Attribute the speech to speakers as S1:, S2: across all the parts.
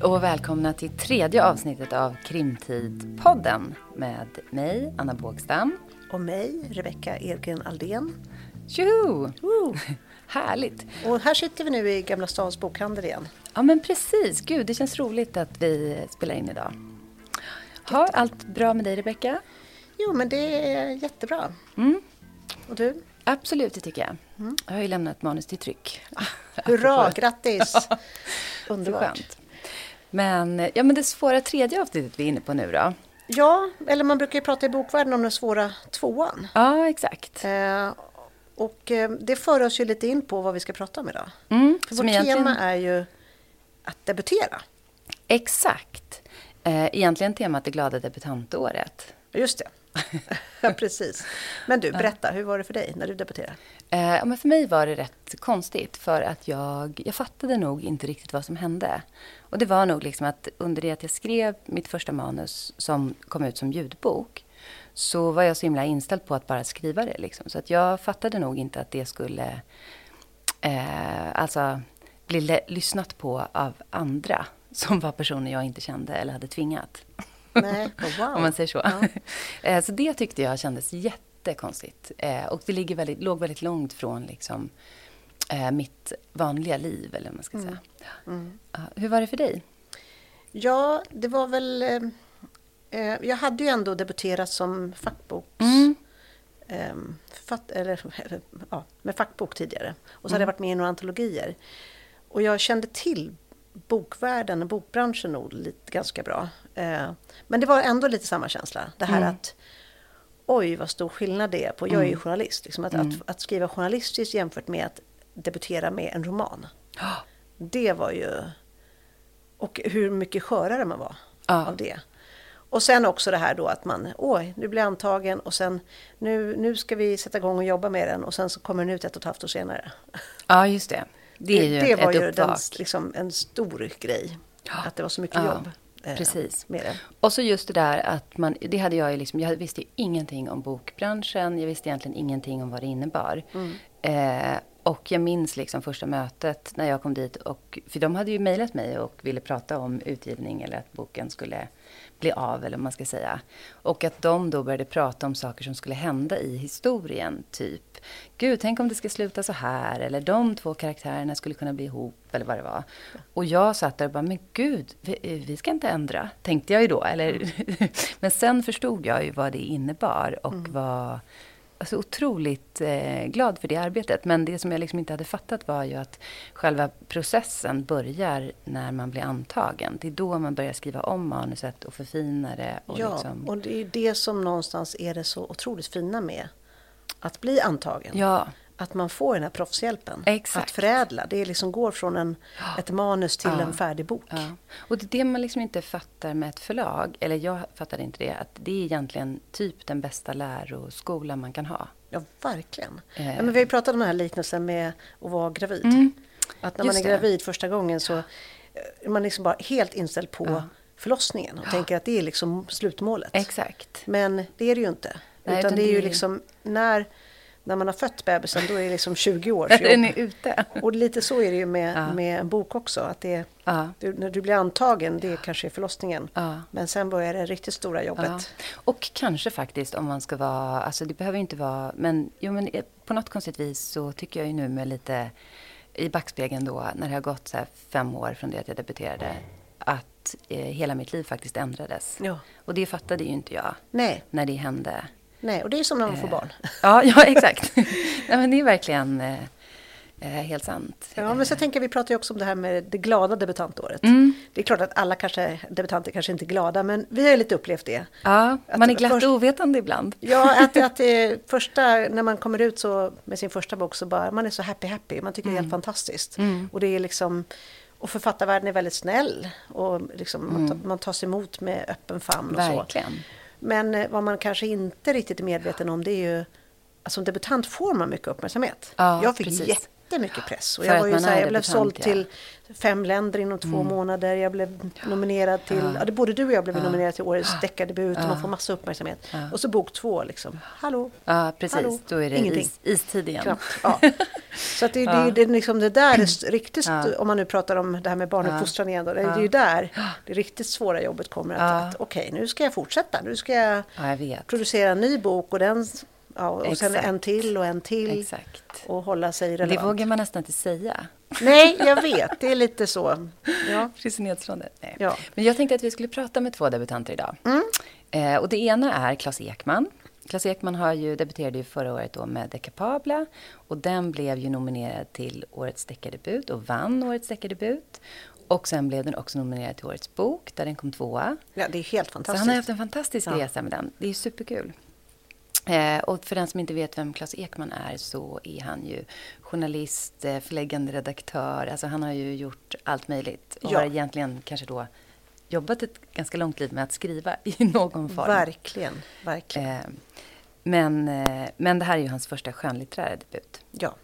S1: Hej och välkomna till tredje avsnittet av Krimtid-podden med mig, Anna Bågstam.
S2: Och mig, Rebecka Edgren Aldén.
S1: Tjoho! Härligt!
S2: Och här sitter vi nu i Gamla Stans bokhandel igen.
S1: Ja men precis, gud det känns roligt att vi spelar in idag. Har allt bra med dig Rebecka?
S2: Jo men det är jättebra.
S1: Mm.
S2: Och du?
S1: Absolut, det tycker jag. Mm. Jag har ju lämnat manus till tryck.
S2: Hurra, grattis! Underbart.
S1: Men, ja, men det svåra tredje avsnittet vi är inne på nu då?
S2: Ja, eller man brukar ju prata i bokvärlden om den svåra tvåan.
S1: Ja, exakt.
S2: Eh, och eh, det för oss ju lite in på vad vi ska prata om idag.
S1: Mm,
S2: För vårt egentligen... tema är ju att debutera.
S1: Exakt. Eh, egentligen temat det glada debutantåret.
S2: Just det. ja, precis. Men du, berätta, hur var det för dig när du debuterade?
S1: Eh, men för mig var det rätt konstigt för att jag, jag fattade nog inte riktigt vad som hände. Och det var nog liksom att under det att jag skrev mitt första manus som kom ut som ljudbok så var jag så himla inställd på att bara skriva det. Liksom. Så att jag fattade nog inte att det skulle eh, alltså bli lyssnat på av andra som var personer jag inte kände eller hade tvingat.
S2: Nej, oh, wow.
S1: Om man säger så. Ja. Eh, så det tyckte jag kändes jättekonstigt. Eh, och det ligger väldigt, låg väldigt långt från liksom, eh, mitt vanliga liv, eller vad man ska mm. säga. Mm. Hur var det för dig?
S2: Ja, det var väl... Eh, jag hade ju ändå debuterat som fackboks... Mm. Eh, författ, eller, ja, med fackbok tidigare. Och så hade jag mm. varit med i några antologier. Och jag kände till bokvärlden och bokbranschen nog lite, ganska bra. Eh, men det var ändå lite samma känsla. Det här mm. att oj vad stor skillnad det är på, jag är ju mm. journalist, liksom, att, mm. att, att, skriva journalistiskt jämfört med att debutera med en roman. Det var ju... Och hur mycket skörare man var oh. av det. Och sen också det här då att man, oj, nu blir antagen och sen nu, nu ska vi sätta igång och jobba med den och sen så kommer den ut ett och ett halvt år senare.
S1: Ja, just det. Det, är ju
S2: det
S1: var
S2: ju den, liksom, en stor grej. Ja. Att det var så mycket jobb.
S1: Eh, Precis. Med det. Och så just det där att man, det hade jag ju liksom, jag visste ju ingenting om bokbranschen. Jag visste egentligen ingenting om vad det innebar. Mm. Eh, och jag minns liksom första mötet när jag kom dit. Och, för de hade ju mejlat mig och ville prata om utgivning eller att boken skulle bli av, eller vad man ska säga. Och att de då började prata om saker som skulle hända i historien. Typ, gud, tänk om det ska sluta så här. Eller de två karaktärerna skulle kunna bli ihop, eller vad det var. Och jag satt där och bara, men gud, vi, vi ska inte ändra, tänkte jag ju då. Eller, mm. men sen förstod jag ju vad det innebar och mm. vad alltså, otroligt eh, glad för det arbetet. Men det som jag liksom inte hade fattat var ju att själva processen börjar när man blir antagen. Det är då man börjar skriva om manuset och förfina det. Och
S2: ja,
S1: liksom...
S2: och det är det som någonstans är det så otroligt fina med att bli antagen.
S1: Ja.
S2: Att man får den här proffshjälpen.
S1: Exakt.
S2: Att förädla. Det liksom går från en, ett manus till ja. en färdig bok.
S1: Ja. Och det är det man liksom inte fattar med ett förlag. Eller jag fattade inte det. Att det är egentligen typ den bästa läroskolan man kan ha.
S2: Ja, verkligen. Eh. Ja, men vi har ju pratat om den här liknelsen med att vara gravid. Mm. Att när Just man är gravid det. första gången så är man liksom bara helt inställd på förlossningen. Och tänker att det är liksom slutmålet.
S1: Exakt.
S2: Men det är det ju inte. Nej, utan det är ju liksom när när man har fött bebisen då är det liksom 20 års jobb.
S1: Den är ute.
S2: Och lite så är det ju med, ja. med en bok också. Att det, ja. du, när du blir antagen, det kanske är förlossningen. Ja. Men sen börjar det riktigt stora jobbet.
S1: Och kanske faktiskt om man ska vara, alltså det behöver inte vara, men, jo, men på något konstigt vis så tycker jag ju nu med lite i backspegeln då, när det har gått så fem år från det att jag debuterade, att eh, hela mitt liv faktiskt ändrades.
S2: Ja.
S1: Och det fattade ju inte jag
S2: Nej.
S1: när det hände.
S2: Nej, och det är som när man får eh, barn.
S1: Ja, ja exakt. Nej, men det är verkligen eh, eh, helt sant.
S2: Ja, men så tänker vi pratar ju också om det här med det glada debutantåret. Mm. Det är klart att alla kanske, debutanter kanske inte är glada, men vi har ju lite upplevt det.
S1: Ja, att man är glatt först, ovetande ibland.
S2: Ja, att, att det första, när man kommer ut så med sin första bok så bara, man är så happy happy, man tycker mm. det är helt mm. fantastiskt. Mm. Och det är liksom, och författarvärlden är väldigt snäll och liksom, man, mm. man tas emot med öppen famn och
S1: Verkligen.
S2: så. Men eh, vad man kanske inte riktigt är medveten om det är ju att som debutant får man mycket uppmärksamhet.
S1: Ja,
S2: jag fick jättemycket press. Och jag, var ju så här, jag blev såld ja. till fem länder inom två mm. månader. Jag blev nominerad till, ja. ja, både du och jag blev ja. nominerad till årets deckardebut ja. och man får massa uppmärksamhet. Ja. Och så bok två liksom, hallå?
S1: Ja, precis. Hallå? Då är det is, istid igen. Knappt.
S2: Ja. Så att det, det, det, liksom det där är riktigt, om man nu pratar om det här med barnuppfostran igen då, det är ju där det riktigt svåra jobbet kommer. Att, att okej, okay, nu ska jag fortsätta, nu ska jag, jag producera en ny bok och den Ja, och Exakt. sen en till och en till. Exakt. Och hålla sig relevant.
S1: Det vågar man nästan inte säga.
S2: Nej, jag vet. Det är lite så.
S1: Ja. nedstrålande. Nej. Ja. Men jag tänkte att vi skulle prata med två debutanter idag. Mm. Eh, och det ena är Claes Ekman. Claes Ekman har ju, debuterade ju förra året då med De Capabla. Och den blev ju nominerad till Årets deckardebut och vann Årets deckardebut. Och sen blev den också nominerad till Årets bok, där den kom tvåa.
S2: Ja, det är helt fantastiskt.
S1: Så han har haft en fantastisk ja. resa med den. Det är superkul. Eh, och för den som inte vet vem Claes Ekman är så är han ju journalist, eh, förläggande redaktör. Alltså han har ju gjort allt möjligt och ja. har egentligen kanske då jobbat ett ganska långt liv med att skriva i någon form.
S2: Verkligen, verkligen.
S1: Eh, men, men det här är ju hans första skönlitterära debut.
S2: Ja.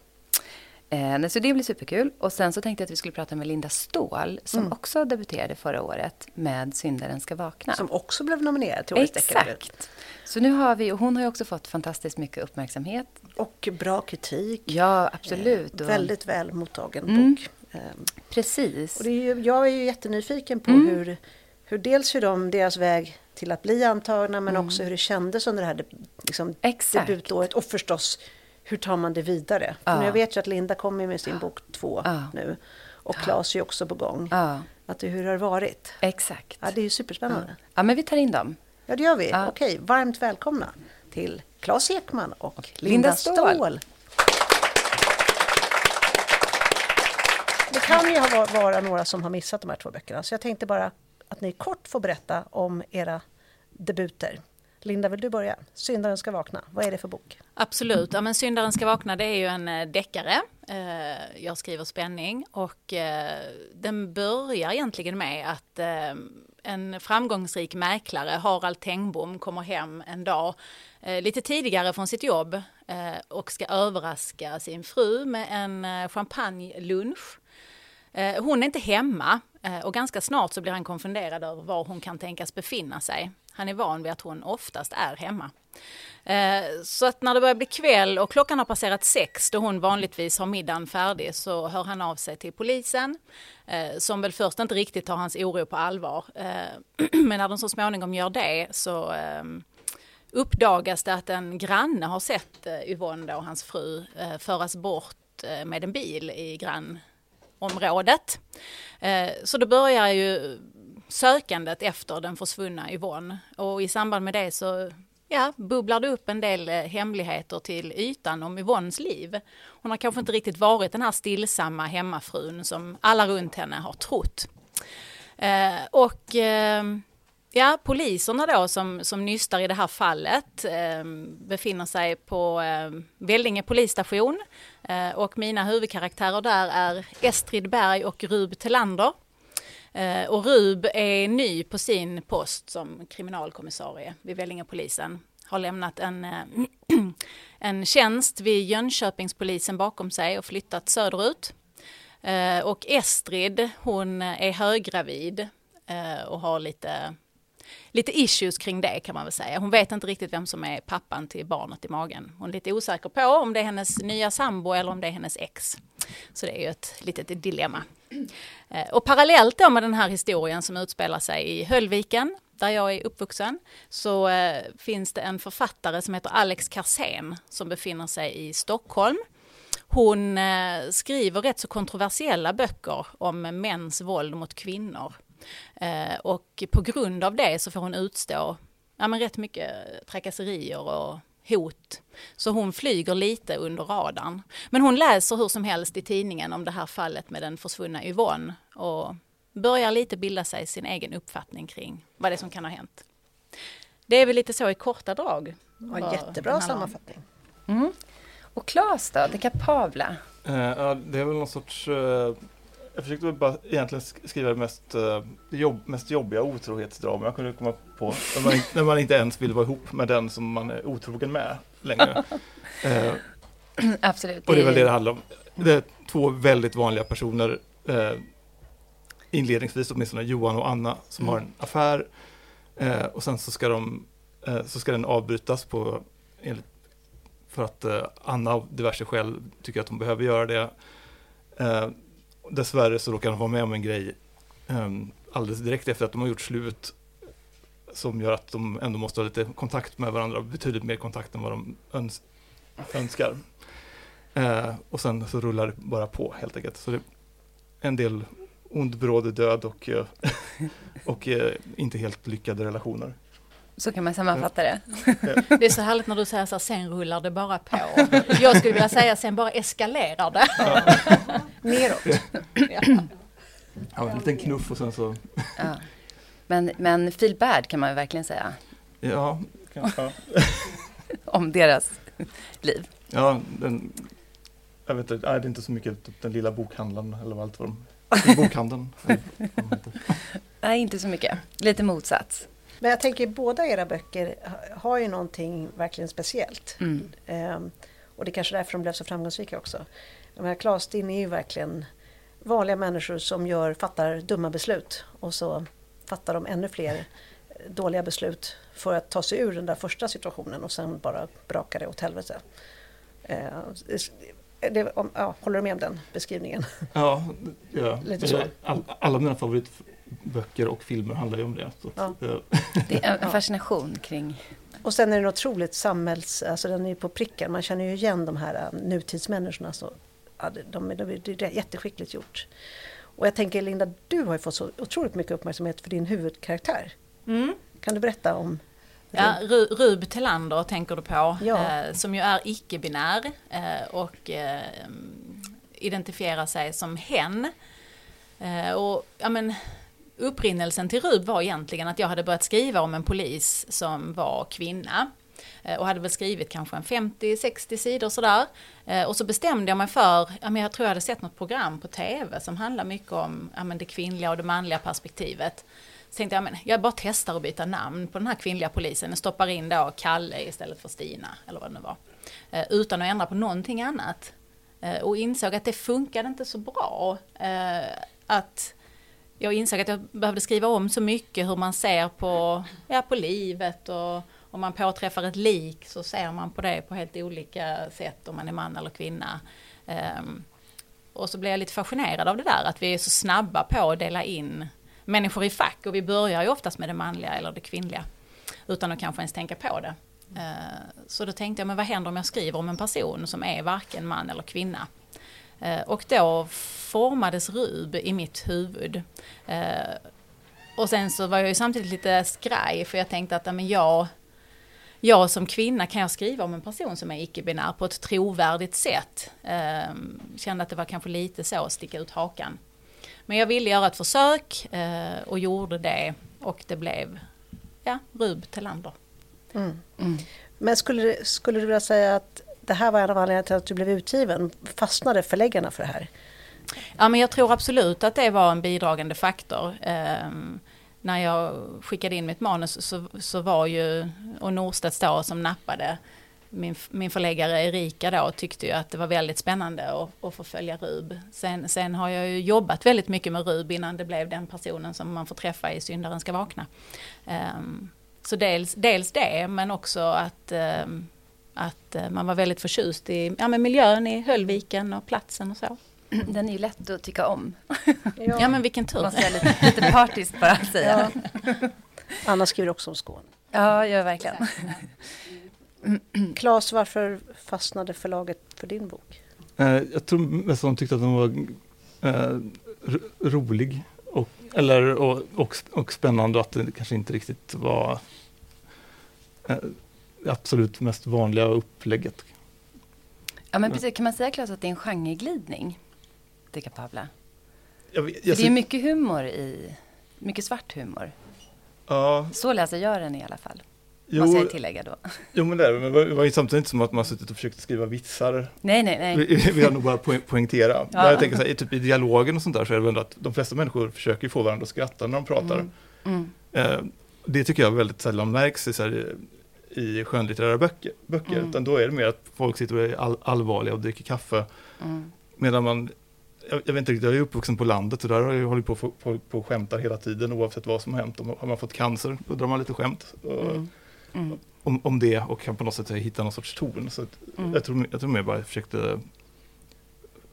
S1: Eh, så det blir superkul. Och sen så tänkte jag att vi skulle prata med Linda Ståhl som mm. också debuterade förra året med Syndaren ska vakna.
S2: Som också blev nominerad till Årets
S1: Exakt. Så nu har vi, och hon har ju också fått fantastiskt mycket uppmärksamhet.
S2: Och bra kritik.
S1: Ja, absolut.
S2: Eh, väldigt väl mottagen mm. bok.
S1: Eh, Precis.
S2: Och det är ju, jag är ju jättenyfiken på mm. hur, hur dels hur de, deras väg till att bli antagna men mm. också hur det kändes under det här liksom, debutåret och förstås hur tar man det vidare? Ja. Jag vet ju att Linda kommer med sin bok två ja. nu. Och Claes är också på gång. Att det, hur har det varit?
S1: Exakt.
S2: Ja, det är ju superspännande.
S1: Ja, men vi tar in dem.
S2: Ja, det gör vi. Ja. Okej, varmt välkomna till Claes Ekman och, och Linda, Ståhl. Ståhl. Det kan ju ha vara några som har missat de här två böckerna. Så jag tänkte bara att ni kort får berätta om era debuter. Linda, vill du börja? Syndaren ska vakna. Vad är det för bok?
S3: Absolut. Ja, men Syndaren ska vakna det är ju en eh, deckare. Eh, jag skriver spänning och eh, den börjar egentligen med att en framgångsrik mäklare, Harald Tengbom, kommer hem en dag lite tidigare från sitt jobb och ska överraska sin fru med en champagnelunch. Hon är inte hemma och ganska snart så blir han konfunderad över var hon kan tänkas befinna sig. Han är van vid att hon oftast är hemma. Eh, så att när det börjar bli kväll och klockan har passerat sex då hon vanligtvis har middagen färdig så hör han av sig till polisen eh, som väl först inte riktigt tar hans oro på allvar. Eh, men när de så småningom gör det så uppdagas det att en granne har sett Yvonne och hans fru föras bort med en bil i grannområdet. Så då börjar ju sökandet efter den försvunna Yvonne. Och i samband med det så ja, bubblar det upp en del eh, hemligheter till ytan om Yvonnes liv. Hon har kanske inte riktigt varit den här stillsamma hemmafrun som alla runt henne har trott. Eh, och eh, ja, poliserna då som, som nystar i det här fallet eh, befinner sig på eh, Vellinge polisstation eh, och mina huvudkaraktärer där är Estrid Berg och Rub Telander. Eh, och Rub är ny på sin post som kriminalkommissarie vid Vellingepolisen. Har lämnat en, eh, en tjänst vid Jönköpingspolisen bakom sig och flyttat söderut. Eh, och Estrid, hon är höggravid eh, och har lite, lite issues kring det kan man väl säga. Hon vet inte riktigt vem som är pappan till barnet i magen. Hon är lite osäker på om det är hennes nya sambo eller om det är hennes ex. Så det är ju ett litet dilemma. Eh, och parallellt då med den här historien som utspelar sig i Höllviken, där jag är uppvuxen, så eh, finns det en författare som heter Alex Karsén som befinner sig i Stockholm. Hon eh, skriver rätt så kontroversiella böcker om mäns våld mot kvinnor. och på grund av det så får hon utstå ja, men rätt mycket trakasserier och hot. Så hon flyger lite under radarn. Men hon läser hur som helst i tidningen om det här fallet med den försvunna Yvonne och börjar lite bilda sig sin egen uppfattning kring vad det är som kan ha hänt. Det är väl lite så i korta drag.
S2: Ja, jättebra sammanfattning.
S1: Mm. Och Claes då, det kapabla?
S4: Uh, ja, det är väl någon sorts uh, jag försökte bara egentligen skriva det mest, uh, jobb, mest jobbiga otrohetsdrama jag kunde komma på. När man, när man, inte ens vill vara ihop med den som man är otrogen med längre.
S1: uh, Absolut.
S4: Och det är väl det det handlar om. Det två väldigt vanliga personer, eh, inledningsvis åtminstone Johan och Anna, som
S1: Mm.
S4: har en affär. Eh, och sen så ska, de, eh, så ska den avbrytas på, enligt, för att eh, Anna av diverse skäl tycker att hon behöver göra det. Dessvärre så råkar de vara med om en grej um, alldeles direkt efter att de har gjort slut som gör att de ändå måste ha lite kontakt med varandra, betydligt mer kontakt än vad de öns önskar. Uh, och sen så rullar det bara på helt enkelt. Så det är en del ond bråd död och, eh, och, och inte helt lyckade relationer.
S1: Så kan man sammanfatta det.
S3: Det är så härligt när du säger så här, sen rullar det bara på. Jag skulle vilja säga, sen bara eskalerar det.
S2: Neråt.
S3: Ja.
S4: Ja, en liten knuff och sen så,
S1: Ja. Men, men feel bad kan man ju verkligen säga
S4: ja, kan- ja,
S1: om deras liv.
S4: ja den, jag vet inte, det är inte så mycket typ den lilla bokhandlaren eller vad allt vad de, bokhandeln.
S1: Nej, inte så mycket. Lite motsats.
S2: Men jag tänker båda era böcker ha- har ju någonting verkligen speciellt.
S1: Mm.
S2: Ehm, och det är kanske därför de blev så framgångsrika också. De här Klas, din är ju verkligen vanliga människor som gör, fattar dumma beslut och så fattar de ännu fler eh, dåliga beslut för att ta sig ur den där första situationen och sen bara brakar det åt helvete. Ehm, det, om, ja, håller du med om den beskrivningen?
S4: Ja, ja.
S2: Lite så.
S4: All, alla mina favoritböcker och filmer handlar ju om det. Så,
S2: Ja.
S4: att, eh,
S1: Det är en fascination kring...
S2: Och sen är den otroligt samhälls... Alltså den är ju på pricken. Man känner ju igen de här äh, nutidsmänniskorna. Så, ja, de, de, de, det är jätteskickligt gjort. Och jag tänker Linda, du har ju fått så otroligt mycket uppmärksamhet för din huvudkaraktär.
S3: Mm.
S2: Kan du berätta om
S3: Ja, Ru- Rub Telander tänker du på,
S2: Ja.
S3: eh, som ju är icke-binär eh, och eh, identifierar sig som hen. Eh, och ja, men, upprinnelsen till Rub var egentligen att jag hade börjat skriva om en polis som var kvinna. Eh, och hade väl skrivit kanske en 50-60 sidor sådär. Eh, och så bestämde jag mig för, jag tror jag hade sett något program på tv som handlar mycket om det kvinnliga och det manliga perspektivet. Så tänkte jag, men jag bara testar att byta namn på den här kvinnliga polisen. Jag stoppar in då Kalle istället för Stina, eller vad det nu var. Eh, utan att ändra på någonting annat. Och insåg att det funkade inte så bra. Att jag insåg att jag behövde skriva om så mycket hur man ser på, ja, på livet och om man påträffar ett lik så ser man på det på helt olika sätt om man är man eller kvinna. Um, och så blev jag lite fascinerad av det där att vi är så snabba på att dela in människor i fack och vi börjar ju oftast med det manliga eller det kvinnliga utan att kanske ens tänka på det. Uh, Så då tänkte jag, men vad händer om jag skriver om en person som är varken man eller kvinna? Eh, Och då formades Rub i mitt huvud. Eh, Och sen så var jag ju samtidigt lite skraj för jag tänkte att men jag, jag som kvinna kan jag skriva om en person som är icke-binär på ett trovärdigt sätt. Eh, Kände att det var kanske lite så att sticka ut hakan. Men jag ville göra ett försök och gjorde det och det blev ja, Rub Telander.
S2: Mm.
S1: Mm.
S2: Men skulle, skulle du vilja säga att det här var en av anledningarna till att du blev utgiven? Fastnade förläggarna för det här?
S3: Ja, men jag tror absolut att det var en bidragande faktor. Eh, när jag skickade in mitt manus så, så var ju, och Norstedts då som nappade, min, min förläggare Erika då tyckte ju att det var väldigt spännande att, att få följa Rub. Sen, sen har jag ju jobbat väldigt mycket med Rub innan det blev den personen som man får träffa i Syndaren ska vakna. Ehm, så dels, dels det, men också att, ehm, att eh, man var väldigt förtjust i ja, men miljön i Höllviken och platsen och så.
S1: Den är ju lätt att tycka om.
S3: Ja men vilken tur.
S1: Måste jag lite, lite partiskt bara säga.
S2: Ja. Anna skriver också om Skåne.
S1: Ja, ja verkligen.
S2: Claes, varför fastnade förlaget för din bok?
S4: Eh, jag tror mest att de tyckte att den var eh, ro- rolig och, eller, och, och, och spännande och att det kanske inte riktigt var eh, absolut mest vanliga upplägget.
S1: Ja, men precis. Kan man säga, Claes, att det är en genreglidning? Det kapabla.
S4: Jag, vet-
S1: För
S4: jag,
S1: det är mycket humor i... Mycket svart humor.
S4: ja,
S1: Så läser jag den i alla fall.
S4: jo,
S1: Måste jag tillägga då.
S4: jo, men det, är men det var ju samtidigt inte som att man suttit och försökt skriva vitsar
S1: Nej, nej, nej.
S4: Vi- vill jag nog bara poäng, poängtera.
S1: Ja.
S4: Men jag tänker så här, typ i dialogen och sånt där så är det väl ändå att de flesta människor försöker få varandra att skratta när de pratar.
S1: Mm. Mm.
S4: Eh, det tycker jag väldigt sällan märks i, så här, i skönlitterära böcker. böcker
S1: Mm.
S4: Utan då är det mer att folk sitter och är all, allvarliga och dricker kaffe.
S1: Mm.
S4: medan man, jag, jag vet inte riktigt, jag är uppvuxen på landet och där har jag hållit på, på, på, på skämtar hela tiden oavsett vad som har hänt. Om, har man fått cancer, då drar man lite skämt.
S2: Mm.
S1: Mm.
S4: Om, om det och kan på något sätt hitta någon sorts ton. Så
S1: Mm.
S4: jag, tror, jag tror mer bara jag försökte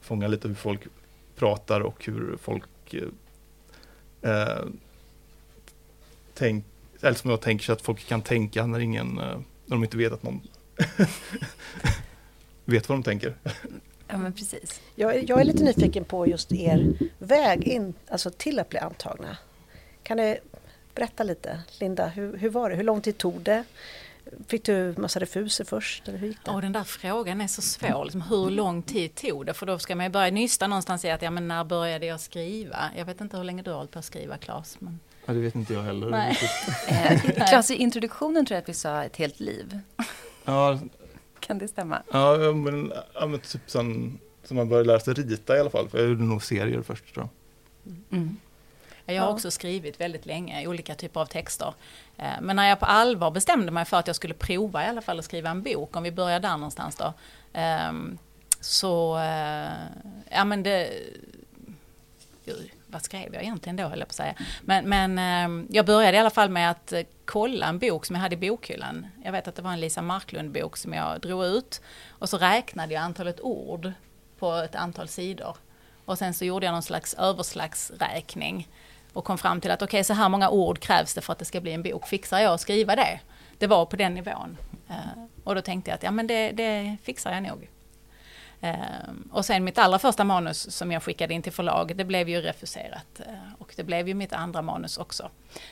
S4: fånga lite hur folk pratar och hur folk eh, eh, tänk, eller som jag tänker sig att folk kan tänka när ingen, eh, när de inte vet att någon vet vad de tänker.
S1: Ja, men precis.
S2: Jag, är- jag är lite nyfiken på just er väg in, alltså till att bli antagna. Kan du berätta lite, Linda, hur, hur var det? Hur lång tid tog det? Fick du massa refuser först? Eller hur gick det?
S3: Och den där frågan är så svår, liksom, hur lång tid tog det? För då ska man ju börja nysta någonstans i att, ja men när började jag skriva? Jag vet inte hur länge du har hållit på att skriva Klas. Men...
S4: Ja, det vet inte jag heller.
S3: Nej.
S1: Eh, Klas, i introduktionen tror jag att vi sa ett helt liv.
S4: Ja,
S1: Kan det stämma?
S4: ja, men, ja, men typ sen, som man började lära sig rita i alla fall. För jag gjorde nog serier först tror jag.
S1: Mm.
S3: Jag har
S2: Ja.
S3: också skrivit väldigt länge olika typer av texter. Eh, Men när jag på allvar bestämde mig för att jag skulle prova i alla fall att skriva en bok, om vi börjar där någonstans då. ehm, Så, eh, ja men det... Gud, vad skrev jag egentligen då höll jag på att säga. Men, men ehm, jag började i alla fall med att eh, kolla en bok som jag hade i bokhyllan. Jag vet att det var en Lisa Marklund-bok som jag drog ut. Och så räknade jag antalet ord på ett antal sidor. Och sen så gjorde jag någon slags överslagsräkning och kom fram till att okej, så här många ord krävs det för att det ska bli en bok. Fixar jag att skriva det? Det var på den nivån. Eh, och då tänkte jag att ja, men det, det fixar jag nog. Eh, och sen mitt allra första manus som jag skickade in till förlag, det blev ju refuserat. Eh, och det blev ju mitt andra manus också.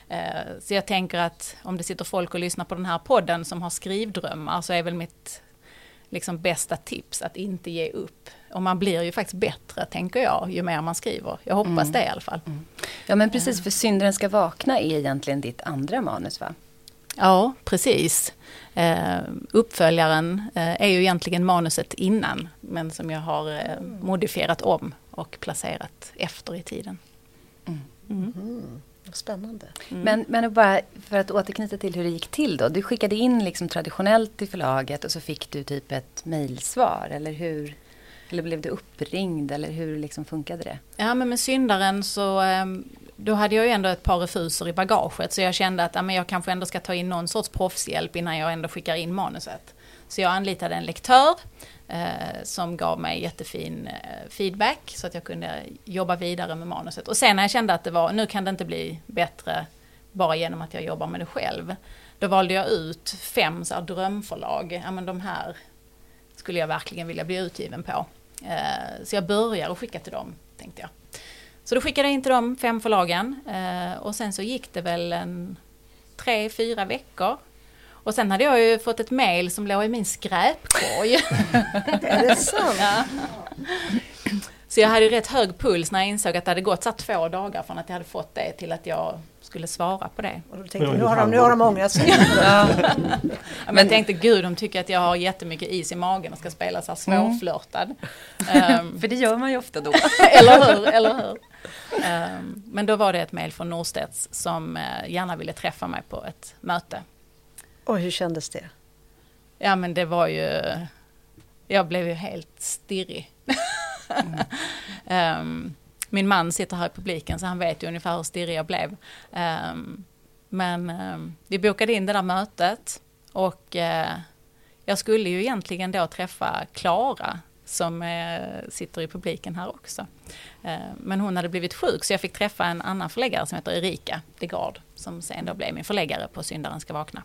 S3: Eh, så jag tänker att om det sitter folk och lyssnar på den här podden som har skrivdrömmar så är väl mitt liksom bästa tips att inte ge upp. Och man blir ju faktiskt bättre, tänker jag, ju mer man skriver. Jag hoppas
S1: Mm.
S3: det i alla fall.
S1: Ja, men precis. För Syndaren ska vakna är egentligen ditt andra manus, va?
S3: Ja, precis. Eh, uppföljaren eh, är ju egentligen manuset innan, men som jag har eh, modifierat om och placerat efter i tiden. Mm.
S2: Mm, vad spännande.
S1: Men, men bara för att återknyta till hur det gick till då. Du skickade in liksom traditionellt till förlaget och så fick du typ ett mejlsvar, eller hur? Eller blev du uppringd, eller hur liksom funkade det?
S3: Ja, men med syndaren så ehm, då hade jag ju ändå ett par refuser i bagaget så jag kände att ja, men jag kanske ändå ska ta in någon sorts proffshjälp innan jag ändå skickar in manuset. Så jag anlitade en lektör eh, som gav mig jättefin eh, feedback så att jag kunde jobba vidare med manuset. Och sen när jag kände att det var, nu kan det inte bli bättre bara genom att jag jobbar med det själv. Då valde jag ut fem så här, drömförlag, ja men de här skulle jag verkligen vilja bli utgiven på. Eh, så jag börjar att skicka till dem, tänkte jag. Så då skickade jag in till de fem förlagen eh, och sen så gick det väl en tre, fyra veckor. Och sen hade jag ju fått ett mail som låg i min skräpkorg.
S2: Är det sant?
S3: Ja. Så jag hade ju rätt hög puls när jag insåg att det hade gått så två dagar från att jag hade fått det till att jag skulle svara på det.
S2: Och då tänkte jag, nu har de, nu har de ångrat sig.
S3: Ja, Men jag tänkte, gud de tycker att jag har jättemycket is i magen och ska spela så här svårflörtad. Ehm,
S1: För det gör man ju ofta då.
S3: eller hur, eller hur? Ehm, men då var det ett mejl från Norstedts som eh, gärna ville träffa mig på ett möte.
S2: Och hur kändes det?
S3: Ja men det var ju, jag blev ju helt stirrig. Ehm, min man sitter här i publiken så han vet ju ungefär hur stirrig jag blev. Ehm, men vi bokade in det där mötet och eh, jag skulle ju egentligen då träffa Klara som eh, sitter i publiken här också. Eh, men hon hade blivit sjuk så jag fick träffa en annan förläggare som heter Erika Degard som sen då blev min förläggare på Syndaren ska vakna.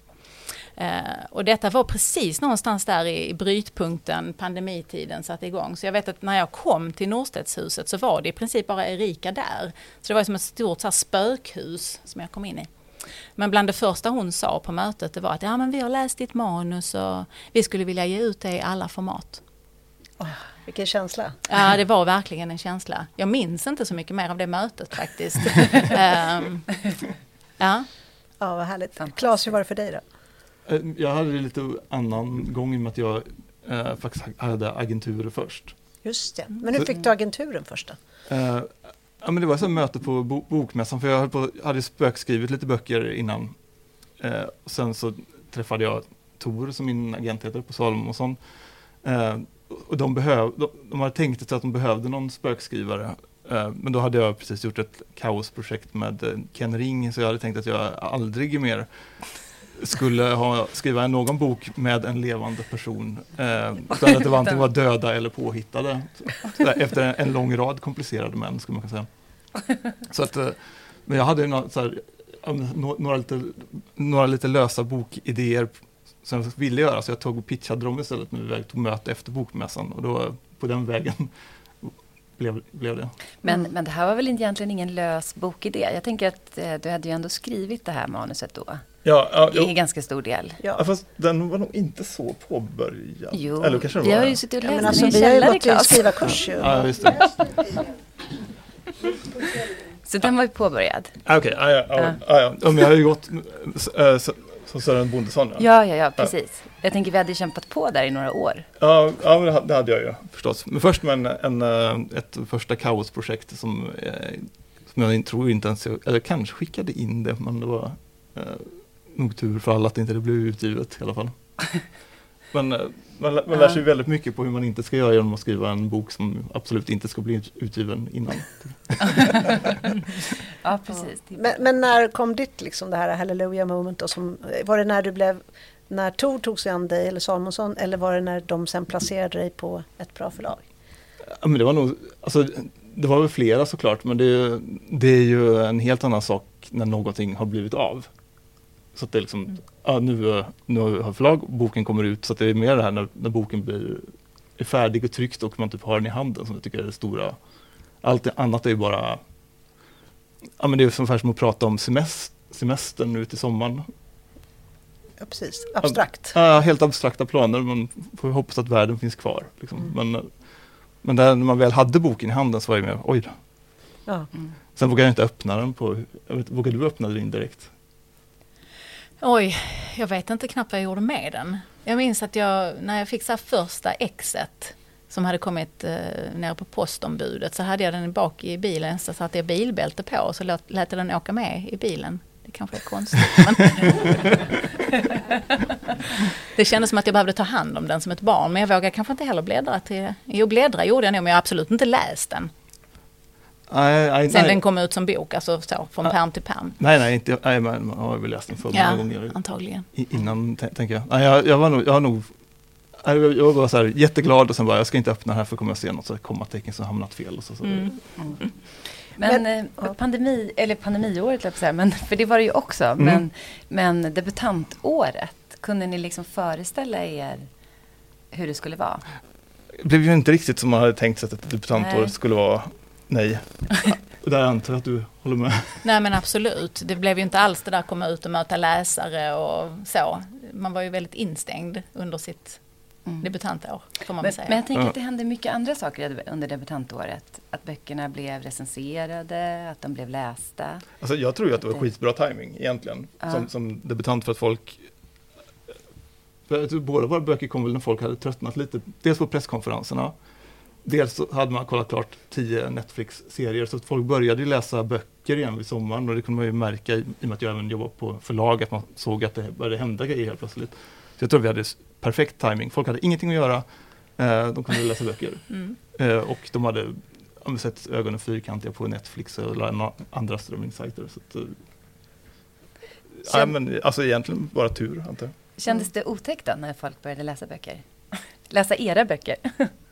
S3: Eh, och detta var precis någonstans där i, i brytpunkten, pandemitiden satte igång. Så jag vet att när jag kom till Norstedtshuset så var det i princip bara Erika där. Så det var som ett stort så här, spökhus som jag kom in i. Men bland det första hon sa på mötet det var att ja, men vi har läst ditt manus och vi skulle vilja ge ut det i alla format.
S2: Vilken känsla.
S3: Ja, det var verkligen en känsla. Jag minns inte så mycket mer av det mötet faktiskt. Ehm, ja.
S2: Ja, vad härligt. Claes, hur var det för dig då?
S4: Eh, Jag hade det lite annan gång i och med att jag eh, faktiskt hade agenturer först.
S2: Just det. Men hur fick du agenturen först då?
S4: Eh, ja, men det var ett möte på bo bokmässan för jag höll på, hade spökskrivit lite böcker innan. Eh, och sen så träffade jag Tor som min agent heter på Salomonsson. Eh, och de, behöv, de, de hade tänkt sig att de behövde någon spökskrivare. Eh, men då hade jag precis gjort ett kaosprojekt med eh, Ken Ring, så jag hade tänkt att jag aldrig mer skulle ha, skriva någon bok med en levande person. Eh, utan att det var antingen var döda eller påhittade. Där, efter en, en, lång rad komplicerade män, skulle man kunna säga. Så att, eh, men jag hade några, så här, några, lite, några lite lösa bokidéer som jag ville göra, så jag tog och pitchade dem istället när vi tog möte efter bokmässan. Och då på den vägen blev, blev det.
S1: Men, men det här var väl egentligen ingen lös bokidé? Jag tänker att eh, du hade ju ändå skrivit det här manuset då.
S4: Ja, ja,
S1: I ganska stor del.
S4: Ja. fast den var nog inte så påbörjad.
S1: Jo, Eller kanske vi har ju suttit och läst
S2: ja, alltså, Vi har ju gått en skrivarkurs.
S4: Ja, just det.
S1: så den var ju påbörjad.
S4: Okej, okay, ja, ja, ja, ja. Men jag har ju gått äh, som Sören Bondesson.
S1: Ja, ja, ja, precis. Jag tänker vi hade kämpat på där i några år.
S4: Ja, ja det hade jag ju förstås. Men först med en, en eh, ett första kaosprojekt som, eh, som jag tror inte ens, eller kanske skickade in det, men det var eh, nog tur för alla att det inte blev utgivet i alla fall. Men eh, man, man ja. lär sig väldigt mycket på hur man inte ska göra genom att skriva en bok som absolut inte ska bli utgiven innan.
S1: ja, precis.
S2: Men, men, när kom ditt, liksom det här Hallelujah moment? Då, som, var det när du blev när Tor tog sig an dig eller Salmonsson eller var det när de sen placerade dig på ett bra förlag?
S4: Ja, men det var nog, alltså, det var väl flera såklart men det, det är ju en helt annan sak när någonting har blivit av. Så att det är liksom, mm. ja, nu, nu har förlag, boken kommer ut så att det är mer det här när, när boken blir är färdig och tryckt och man typ har den i handen som jag tycker är det stora. Allt annat är ju bara, ja men det är ungefär som att prata om semester, semestern nu till sommaren.
S2: Ja, precis. Abstrakt.
S4: Ja, helt abstrakta planer. Man får hoppas att världen finns kvar. Liksom. Mm. Men, men där, när man väl hade boken i handen så var jag med, oj då. Ja. Mm. Sen vågade jag inte öppna den på, jag vet, vågade du öppna den direkt?
S3: Oj, jag vet inte knappt vad jag gjorde med den. Jag minns att jag, när jag fick så första exet som hade kommit eh, ner på postombudet så hade jag den bak i bilen så satte jag bilbälte på och så lät, lät jag den åka med i bilen. Det kanske är konstigt. Men det kändes som att jag behövde ta hand om den som ett barn. Men jag vågade kanske inte heller bläddra till... Jo, bläddra gjorde jag nog, men jag har absolut inte läst den.
S4: Nej, nej,
S3: Sen nej. den kom ut som bok, alltså så, från pärm till pärm.
S4: Nej, nej, inte, nej man har väl läst den för
S3: ja, gånger. antagligen.
S4: Innan, tänker jag. Nej, jag, jag var nog, jag har nog jag var så här jätteglad och sen bara, jag ska inte öppna här för kommer jag se något så kommatecken som hamnat fel. Och så, så mm. Mm.
S1: Men, men eh, pandemi, eller pandemiåret, jag men, för det var det ju också. Mm. Men, men debutantåret, kunde ni liksom föreställa er hur det skulle vara?
S4: Det blev ju inte riktigt som man hade tänkt sig att ett debutantår nej. skulle vara. Nej. där antar jag att du håller med.
S3: Nej men absolut. Det blev ju inte alls det där att komma ut och möta läsare och så. Man var ju väldigt instängd under sitt mm. debutantår. Får man
S1: men,
S3: säga.
S1: men jag tänker att det hände mycket andra saker under debutantåret. Att böckerna blev recenserade, att de blev lästa.
S4: Alltså jag tror ju att det var skitbra timing egentligen. Ja. Som, som debutant för att folk för båda våra böcker kom väl när folk hade tröttnat lite. Dels på presskonferenserna. Dels så hade man kollat klart tio Netflix-serier så att folk började läsa böcker igen vid sommaren och det kunde man ju märka i och med att jag även jobbar på förlag att man såg att det började hända grejer helt plötsligt. Så jag tror vi hade perfekt timing. Folk hade ingenting att göra. Eh, de kunde läsa böcker. Mm. Eh, och de hade om sett ögonen fyrkantiga på Netflix eller andra strömningssajter. Så att, eh, ja, men, alltså egentligen bara tur, antar jag.
S1: Kändes det otäckt då när folk började läsa böcker? läsa era böcker?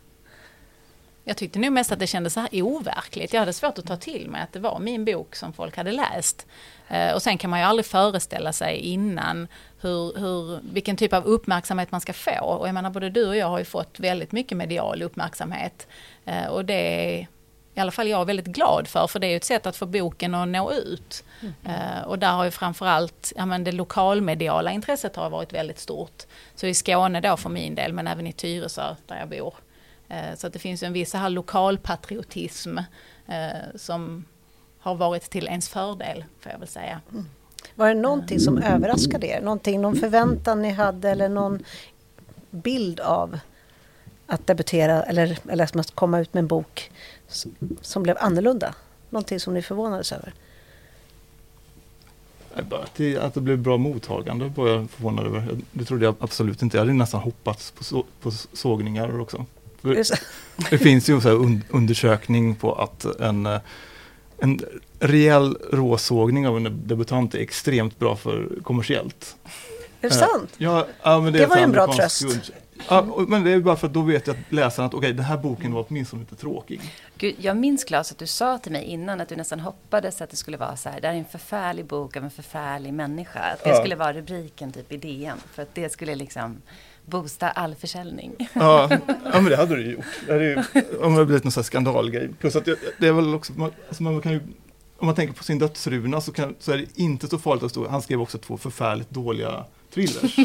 S3: Jag tyckte nog mest att det kändes så här overkligt. Jag hade svårt att ta till mig att det var min bok som folk hade läst. Eh, och sen kan man ju aldrig föreställa sig innan hur, hur, vilken typ av uppmärksamhet man ska få. Och jag menar både du och jag har ju fått väldigt mycket medial uppmärksamhet. Eh, och det är i alla fall jag väldigt glad för, för det är ett sätt att få boken att nå ut. Mm. Och där har ju framförallt, ja men det lokalmediala intresset har varit väldigt stort. Så i Skåne då för min del, men även i Tyresö där jag bor. Uh, så att det finns en viss här lokalpatriotism uh, som har varit till ens fördel, får jag väl säga. Mm.
S2: Var det någonting som överraskade er? Någonting, någon förväntan ni hade eller någon bild av att debutera eller, eller att komma ut med en bok som blev annorlunda? Någonting som ni förvånades över?
S4: Att det, att det blev bra mottagande var jag förvånad över. Det trodde jag absolut inte. Jag hade nästan hoppats på, så, på sågningar också. Det finns ju en un undersökning på att en, en rejäl råsågning av en debutant är extremt bra för kommersiellt.
S2: Är det sant?
S4: Ja, ja men det,
S2: det var ju en bra tröst.
S4: Ja, men det är bara för att då vet jag att läsaren att okej, okay, den här boken var åtminstone inte tråkig.
S1: Gud, jag minns Claes att du sa till mig innan att du nästan hoppades att det skulle vara så här, det här är en förfärlig bok av en förfärlig människa. Att det ja. skulle vara rubriken typ i DN, för att det skulle liksom boosta all försäljning.
S4: Ja, ja men det hade du gjort. Det hade ju, om det hade blivit någon sån skandalgrej. Plus att det, det är väl också, man, alltså man kan ju om man tänker på sin dödsruna så, kan, så är det inte så farligt att stå, han skrev också två förfärligt dåliga thrillers.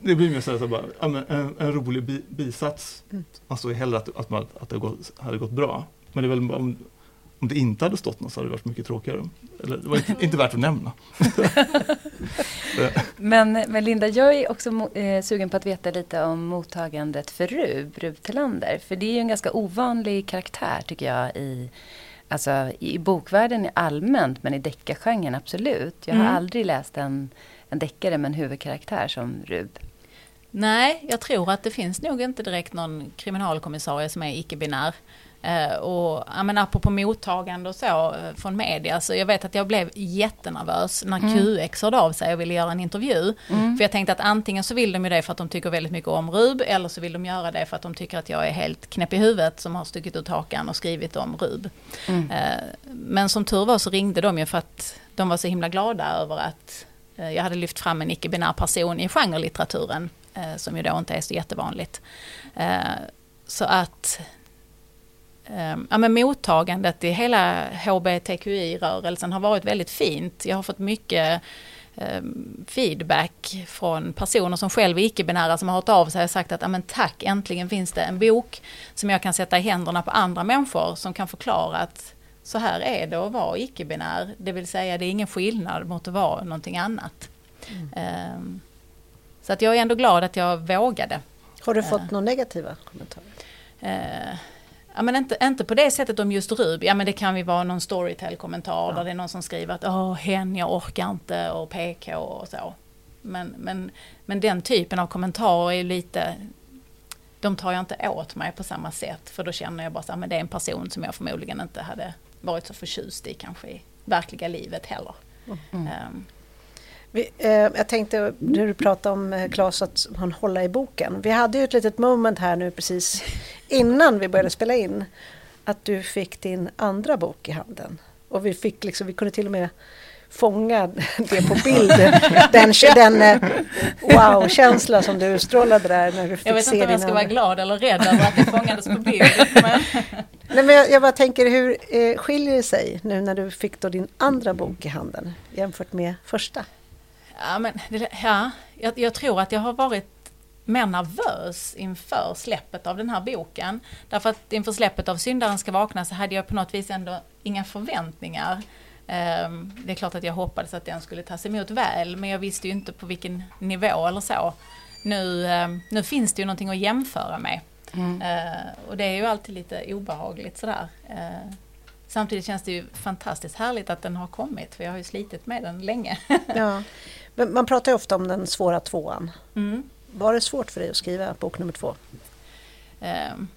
S4: det blir mer så här, så bara, en, en, rolig bi, bisats. Man står ju hellre att, att, man, att det gått, hade gått bra. Men det är väl om, om det inte hade stått något så hade det varit mycket tråkigare. Eller, det var inte, inte värt att nämna.
S1: men, men Linda, jag är också eh, sugen på att veta lite om mottagandet för Rub, Rub Tillander. För det är ju en ganska ovanlig karaktär tycker jag i Alltså i bokvärlden allmänt, men i deckargenren absolut. Jag har mm. aldrig läst en, en deckare med en huvudkaraktär som Rub.
S3: Nej, jag tror att det finns nog inte direkt någon kriminalkommissarie som är icke-binär. Uh, och ja, men apropå mottagande och så uh, från media, så jag vet att jag blev jättenervös när mm. QX hörde av sig och ville göra en intervju. Mm. För jag tänkte att antingen så vill de ju det för att de tycker väldigt mycket om Rub, eller så vill de göra det för att de tycker att jag är helt knäpp i huvudet som har stuckit ut hakan och skrivit om Rub. Mm. Uh, men som tur var så ringde de ju för att de var så himla glada över att jag hade lyft fram en icke-binär person i genrelitteraturen, som ju då inte är så jättevanligt. så att ja, men mottagandet i hela HBTQI-rörelsen har varit väldigt fint. Jag har fått mycket ehm, feedback från personer som själv är icke-binära som har hört av sig och sagt att ja, men tack, äntligen finns det en bok som jag kan sätta i händerna på andra människor som kan förklara att så här är det att vara icke-binär. Det vill säga det är ingen skillnad mot att vara någonting annat. Mm. Um, så att jag är ändå glad att jag vågade.
S2: Har du fått några negativa kommentarer?
S3: Ja men inte, inte på det sättet om just Rub, ja men det kan ju vara någon Storytel-kommentar ja. där det är någon som skriver att åh hen jag orkar inte och PK och så. Men, men, men den typen av kommentarer är lite, de tar jag inte åt mig på samma sätt för då känner jag bara att det är en person som jag förmodligen inte hade varit så förtjust i kanske i verkliga livet heller. Mm. Um,
S2: vi, eh, jag tänkte när du pratade om eh, Claes att han håller i boken. Vi hade ju ett litet moment här nu precis innan vi började spela in. Att du fick din andra bok i handen. Och vi, fick liksom, vi kunde till och med fånga det på bild. Den, den eh, wow-känsla som du utstrålade där när du fick
S3: Jag vet
S2: inte
S3: om jag ska vara glad eller rädd över att det fångades på bild. Men...
S2: Nej, men jag, jag bara tänker, hur eh, skiljer det sig nu när du fick då din andra bok i handen jämfört med första?
S3: Ja, men, ja jag, jag, tror att jag har varit mer nervös inför släppet av den här boken. Därför att inför släppet av Syndaren ska vakna så hade jag på något vis ändå inga förväntningar. Um, det är klart att jag hoppades att den skulle tas emot väl, men jag visste ju inte på vilken nivå eller så. Nu, um, nu finns det ju någonting att jämföra med. Mm. Uh, och det är ju alltid lite obehagligt sådär. Uh, samtidigt känns det ju fantastiskt härligt att den har kommit, för jag har ju slitit med den länge.
S2: ja. Men man pratar ju ofta om den svåra tvåan. Mm. Var det svårt för dig att skriva bok nummer två? Um.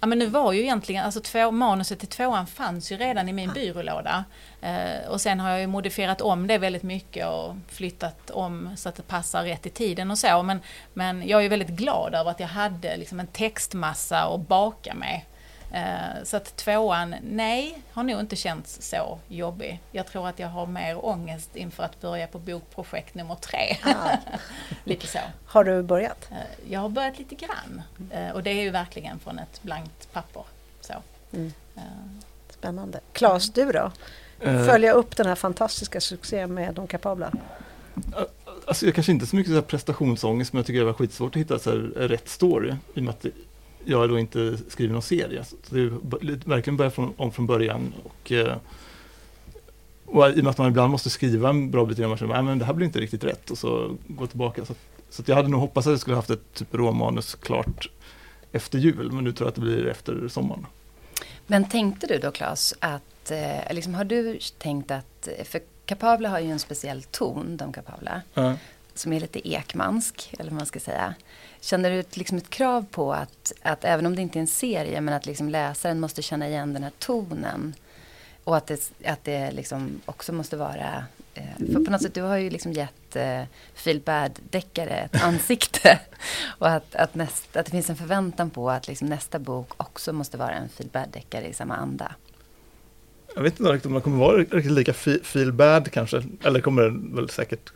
S3: Ja men nu var ju egentligen, alltså två, manuset till tvåan fanns ju redan i min byrålåda. Eh, och sen har jag ju modifierat om det väldigt mycket och flyttat om så att det passar rätt i tiden och så. Men, men jag är väldigt glad över att jag hade liksom en textmassa att baka med. Eh, så att tvåan, nej, har nog inte känts så jobbig. Jag tror att jag har mer ångest inför att börja på bokprojekt nummer tre. Ah. lite så.
S2: Har du börjat?
S3: Eh, jag har börjat lite grann. Eh, och det är ju verkligen från ett blankt papper. Så. Mm.
S2: Spännande. Claes, du då? Följa upp den här fantastiska succén med De kapabla?
S4: Alltså jag kanske inte så mycket så prestationsångest men jag tycker det var skitsvårt att hitta så rätt story. I och med att jag då inte skriver någon serie. Så det är verkligen börja från, om från början. Och, eh, och i och med att man ibland måste skriva en bra bit innan man känner att det här blir inte riktigt rätt och så gå tillbaka. Så, så jag hade nog hoppats att jag skulle haft ett typ råmanus klart efter jul men nu tror jag att det blir efter sommaren.
S1: Men tänkte du då Claes att, eh, liksom, har du tänkt att, för kapabla har ju en speciell ton, de kapabla. Mm. som är lite ekmansk, eller vad man ska säga. Känner du ett, liksom ett krav på att, att, även om det inte är en serie, men att liksom läsaren måste känna igen den här tonen? Och att det, att det liksom också måste vara... Eh, för på något sätt, du har ju liksom gett eh, Feel Bad-deckare ett ansikte. och att, att, näst, att det finns en förväntan på att liksom nästa bok också måste vara en Feel Bad-deckare i samma anda.
S4: Jag vet inte riktigt om den kommer vara riktigt lika feel bad kanske. Eller kommer den väl säkert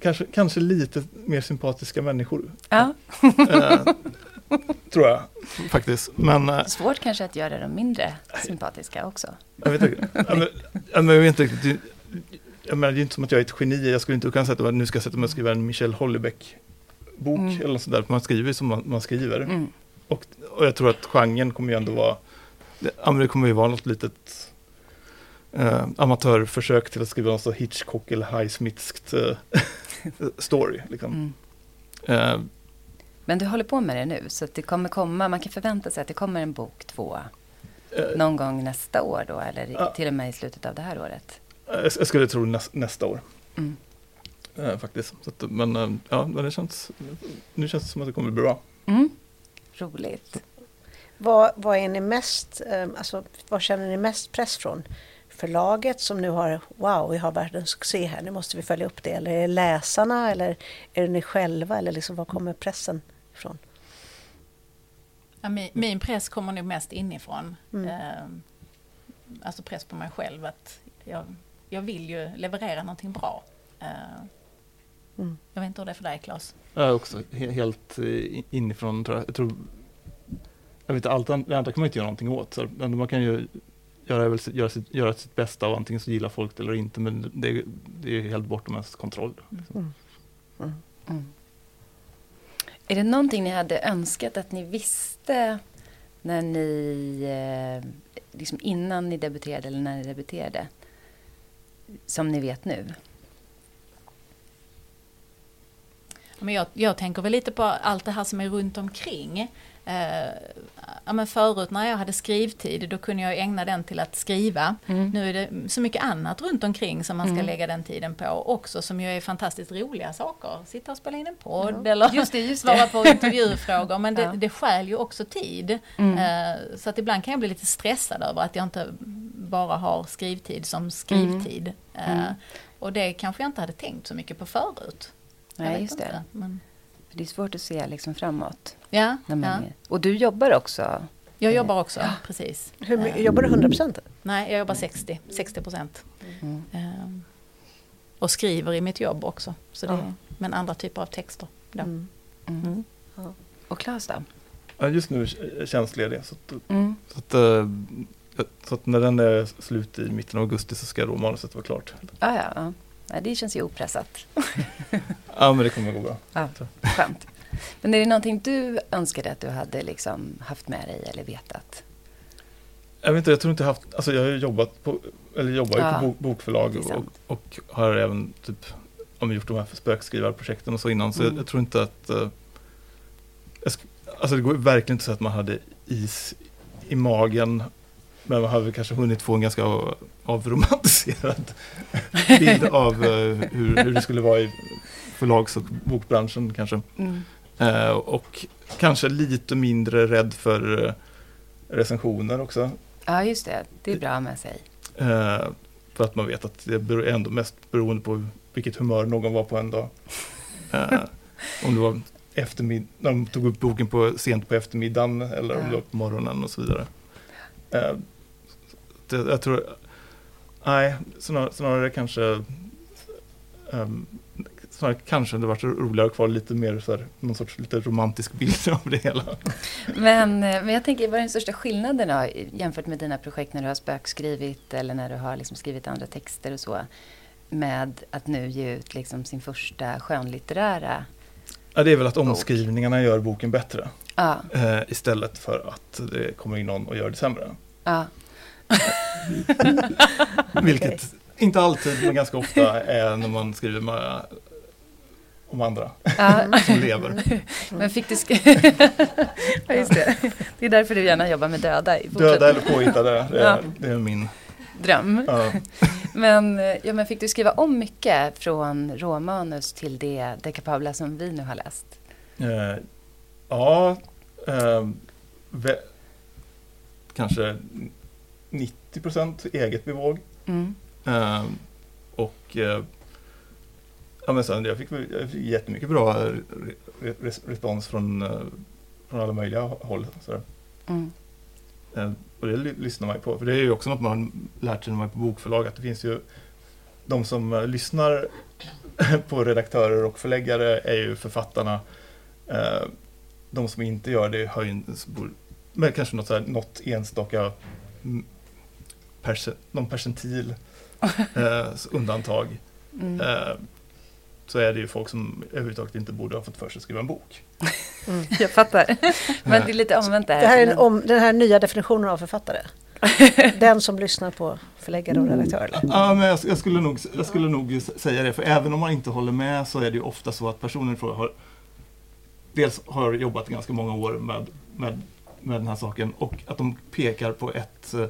S4: kanske, kanske lite mer sympatiska människor.
S1: Ja.
S4: Eh, tror jag faktiskt. Men, eh,
S1: Svårt kanske att göra dem mindre sympatiska också.
S4: Jag vet inte. men, men jag vet inte det, jag menar, det är inte som att jag är ett geni. Jag skulle inte kunna sätta mig nu ska jag sätta mig och skriva en Michelle Houellebecq-bok mm. eller något sånt där. Man skriver som man, man skriver. Mm. Och, och jag tror att genren kommer ju ändå vara, det, det kommer ju vara något litet eh, amatörförsök till att skriva någon så Hitchcock eller Highsmithskt eh, story. Liksom. Mm. Eh,
S1: Men du håller på med det nu, så att det kommer komma, man kan förvänta sig att det kommer en bok två eh, någon gång nästa år då, eller till och med i slutet av det här året?
S4: Jag skulle tro näs, nästa år. Mm. Eh, faktiskt. Att, men eh, ja, det känns, nu känns det som att det kommer bli bra. Mm.
S1: Roligt.
S2: Vad, vad, är ni mest, alltså, vad känner ni mest press från? Förlaget som nu har, wow, vi har världens succé här, nu måste vi följa upp det. Eller är det läsarna eller är det ni själva eller liksom, var kommer pressen ifrån?
S3: Ja, min, min, press kommer nog mest inifrån. Mm. Eh, alltså press på mig själv att jag, jag vill ju leverera någonting bra. Eh, mm. Jag vet inte hur det är för dig Claes?
S4: Jag är också helt inifrån tror jag. jag tror, jag vet allt det andra kan man inte göra någonting åt. Så man kan ju göra, göra, sitt, göra sitt bästa och antingen så gillar folk det eller inte men det, det är helt bortom ens kontroll. Liksom. Mm.
S1: Mm. Mm. Är det någonting ni hade önskat att ni visste när ni, eh, liksom innan ni debuterade eller när ni debuterade, som ni vet nu?
S3: Men jag, jag tänker väl lite på allt det här som är runt omkring. Eh, ja, men förut när jag hade skrivtid då kunde jag ägna den till att skriva. Mm. Nu är det så mycket annat runt omkring som man ska mm. lägga den tiden på också som ju är fantastiskt roliga saker. Sitta och spela in en podd ja. eller just det, just svara på intervjufrågor men det, ja. det skäl ju också tid. Mm. Eh, så att ibland kan jag bli lite stressad över att jag inte bara har skrivtid som skrivtid. Mm. Eh, och det kanske jag inte hade tänkt så mycket på förut.
S1: Nej, just inte, det. Men... Det är svårt att se liksom framåt.
S3: Ja,
S1: man, ja. Och du jobbar också?
S3: Jag jobbar också, ja. precis.
S2: Hur, jobbar du 100 procent?
S3: Nej, jag jobbar 60, 60 procent. Mm. Um, och skriver i mitt jobb också. Så det, ja. Men andra typer av texter. Mm.
S1: Mm. Ja. Och Claes då?
S4: Ja, just nu är tjänstledig. Så, att, mm. så, att, uh, så att när den är slut i mitten av augusti så ska då manuset vara klart.
S1: Ja, ja, ja. det känns ju opressat.
S4: ja, men det kommer gå bra.
S1: Ja, skönt. Men är det någonting du önskade att du hade liksom haft med dig eller vetat?
S4: Jag vet inte, jag tror inte jag haft, alltså jag har jobbat på, eller jobbar ja, på bokförlag och, och, har även typ om gjort de här spökskrivarprojekten och så innan. Så mm. jag, jag, tror inte att, uh, alltså det går verkligen inte så att man hade is i magen men man har kanske hunnit få en ganska avromantiserad bild av uh, hur, hur det skulle vara i förlags och bokbranschen kanske. Mm. Uh, och kanske lite mindre rädd för uh, recensioner också.
S1: Ja, just det. Det är bra med sig.
S4: Uh, för att man vet att det är ändå mest beroende på vilket humör någon var på en dag. om det var när de tog upp boken på, sent på eftermiddagen eller ja. om det var på morgonen och så vidare. Det, jag tror, nej, snarare, snarare kanske um, snarare kanske det varit roligare att vara lite mer så här, någon sorts lite romantisk bild av det hela.
S1: Men, eh, men jag tänker, vad är den största skillnaden då, jämfört med dina projekt när du har spökskrivit eller när du har liksom skrivit andra texter och så, med att nu ge ut liksom sin första skönlitterära
S4: Ja, det är väl att omskrivningarna gör boken bättre. Ja. Eh, istället för att det kommer in någon och gör det sämre. Ja. Vilket okay. inte alltid, men ganska ofta är när man skriver med om andra som lever.
S1: Men fick du ja, just det. det är därför du gärna jobbar med döda i
S4: Döda eller påhittade, det är, det är min
S1: dröm. Ja. men, ja, men fick du skriva om mycket från råmanus till det De Capabla som vi nu har läst?
S4: Eh, ja, eh, kanske 90 procent eget bevåg. Mm. Eh, och eh, ja, men sen, jag, fick, jag fick jättemycket bra respons från, eh, från alla möjliga håll. Mm. Eh, och det lyssnar man ju på, för det är ju också något man lärt sig när man är på bokförlag, att det finns ju de som uh, lyssnar på redaktörer och förläggare är ju författarna. Uh, de som inte gör det har ju men kanske något, så här, något enstaka perce, någon percentil uh, undantag. Mm. så är det ju folk som överhuvudtaget inte borde ha fått för sig att skriva en bok.
S1: Mm. Jag fattar. Men det är lite omvänt där.
S2: Det här är om, den här nya definitionen av författare. Den som lyssnar på förläggare och redaktörer?
S4: Ja, men jag, jag, skulle nog, jag skulle nog säga det, för även om man inte håller med så är det ju ofta så att personen har dels har jobbat ganska många år med, med, med den här saken och att de pekar på ett eh,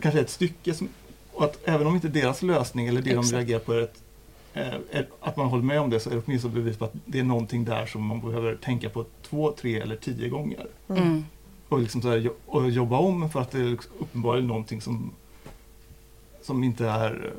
S4: kanske ett stycke som, och att även om inte deras lösning eller det Exakt. de reagerar på är ett att man håller med om det så är det åtminstone bevis på att det är någonting där som man behöver tänka på två, tre eller tio gånger. Mm. Och, liksom så här, och jobba om för att det är uppenbarligen någonting som, som inte är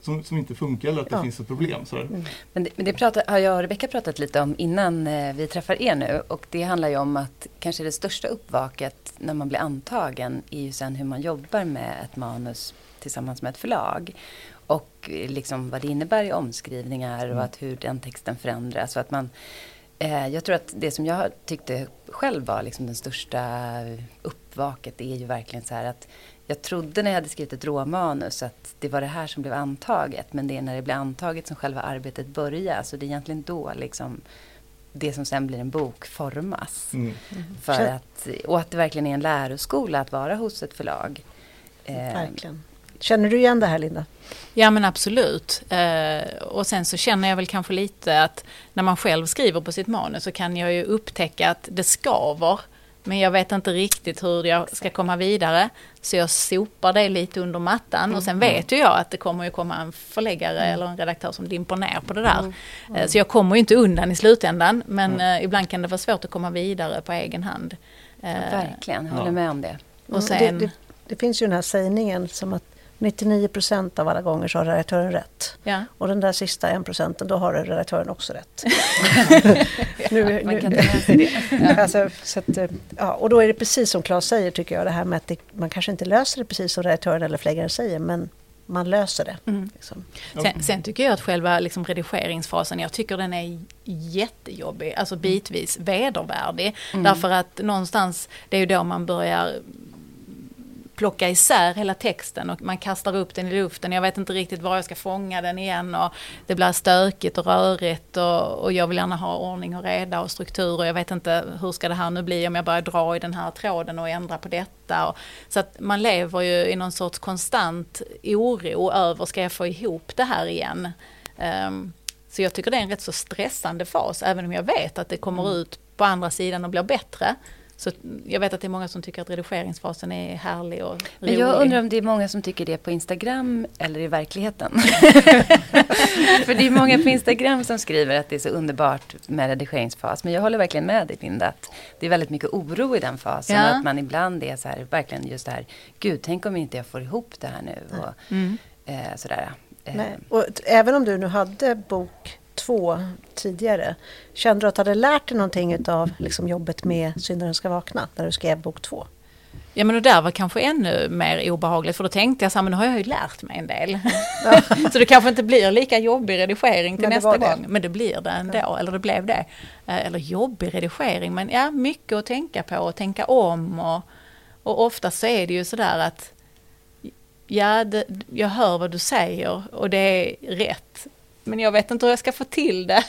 S4: som, som inte funkar eller att det ja. finns ett problem. Mm.
S1: Men det, men det pratar, har jag och Rebecka pratat lite om innan eh, vi träffar er nu. Och det handlar ju om att kanske det största uppvaket när man blir antagen är ju sen hur man jobbar med ett manus tillsammans med ett förlag. Och liksom vad det innebär i omskrivningar och mm. att hur den texten förändras. Och att man, eh, jag tror att det som jag tyckte själv var liksom den största uppvaket är ju verkligen så här att jag trodde när jag hade skrivit ett råmanus att det var det här som blev antaget. Men det är när det blir antaget som själva arbetet börjar. Så det är egentligen då liksom det som sen blir en bok formas. Mm. För att, och att det verkligen är en läroskola att vara hos ett förlag.
S2: Eh, verkligen. Känner du igen det här Linda?
S3: Ja men absolut. Eh, och sen så känner jag väl kanske lite att när man själv skriver på sitt manus så kan jag ju upptäcka att det skaver. Men jag vet inte riktigt hur jag ska komma vidare. Så jag sopar det lite under mattan mm. och sen vet ju jag att det kommer ju komma en förläggare mm. eller en redaktör som dimper ner på det där. Mm. Mm. Så jag kommer ju inte undan i slutändan men mm. eh, ibland kan det vara svårt att komma vidare på egen hand.
S1: Ja, verkligen, jag håller med om det.
S2: Och sen, det, det, det, finns ju den här sägningen som att 99 procent av alla gånger så har redaktören rätt. Ja. Och den där sista en procenten, då har redaktören också rätt.
S1: nu, man kan ta med sig det.
S2: Ja. Alltså, att, eh, ja, och då är det precis som Claes säger tycker jag, det här med att det, man kanske inte löser det precis som redaktören eller förläggaren säger, men man löser det. Mm. Liksom.
S3: Sen, sen, tycker jag att själva liksom, redigeringsfasen, jag tycker den är jättejobbig, alltså bitvis vedervärdig. Mm. Därför att någonstans, det är ju då man börjar plocka isär hela texten och man kastar upp den i luften. Jag vet inte riktigt var jag ska fånga den igen och det blir stökigt och rörigt och, och jag vill gärna ha ordning och reda och struktur och jag vet inte hur ska det här nu bli om jag börjar dra i den här tråden och ändra på detta. Och, så att man lever ju i någon sorts konstant oro över, ska jag få ihop det här igen? Um, så jag tycker det är en rätt så stressande fas, även om jag vet att det kommer mm. ut på andra sidan och blir bättre. Så jag vet att det är många som tycker att redigeringsfasen är härlig och rolig.
S1: Men jag undrar om det är många som tycker det på Instagram eller i verkligheten. För det är många på Instagram som skriver att det är så underbart med redigeringsfas. Men jag håller verkligen med dig Linda, att det är väldigt mycket oro i den fasen. Ja. Att man ibland är så här, verkligen just det här, gud tänk om inte jag får ihop det här nu. Och, mm. eh, sådär.
S2: Nej. Och även om du nu hade bok två tidigare. Kände du att du hade lärt dig någonting av liksom, jobbet med Syndaren ska vakna när du skrev bok två?
S3: Ja men det där var kanske ännu mer obehagligt för då tänkte jag så här, men nu har jag ju lärt mig en del. Ja. så det kanske inte blir lika jobbig redigering till nästa gång. Men det blir det ändå, ja. eller det blev det. Eh, eller jobbig redigering, men ja mycket att tänka på och tänka om. Och, och ofta så är det ju sådär att ja, det, jag hör vad du säger och det är rätt. Men jag vet inte hur jag ska få till det.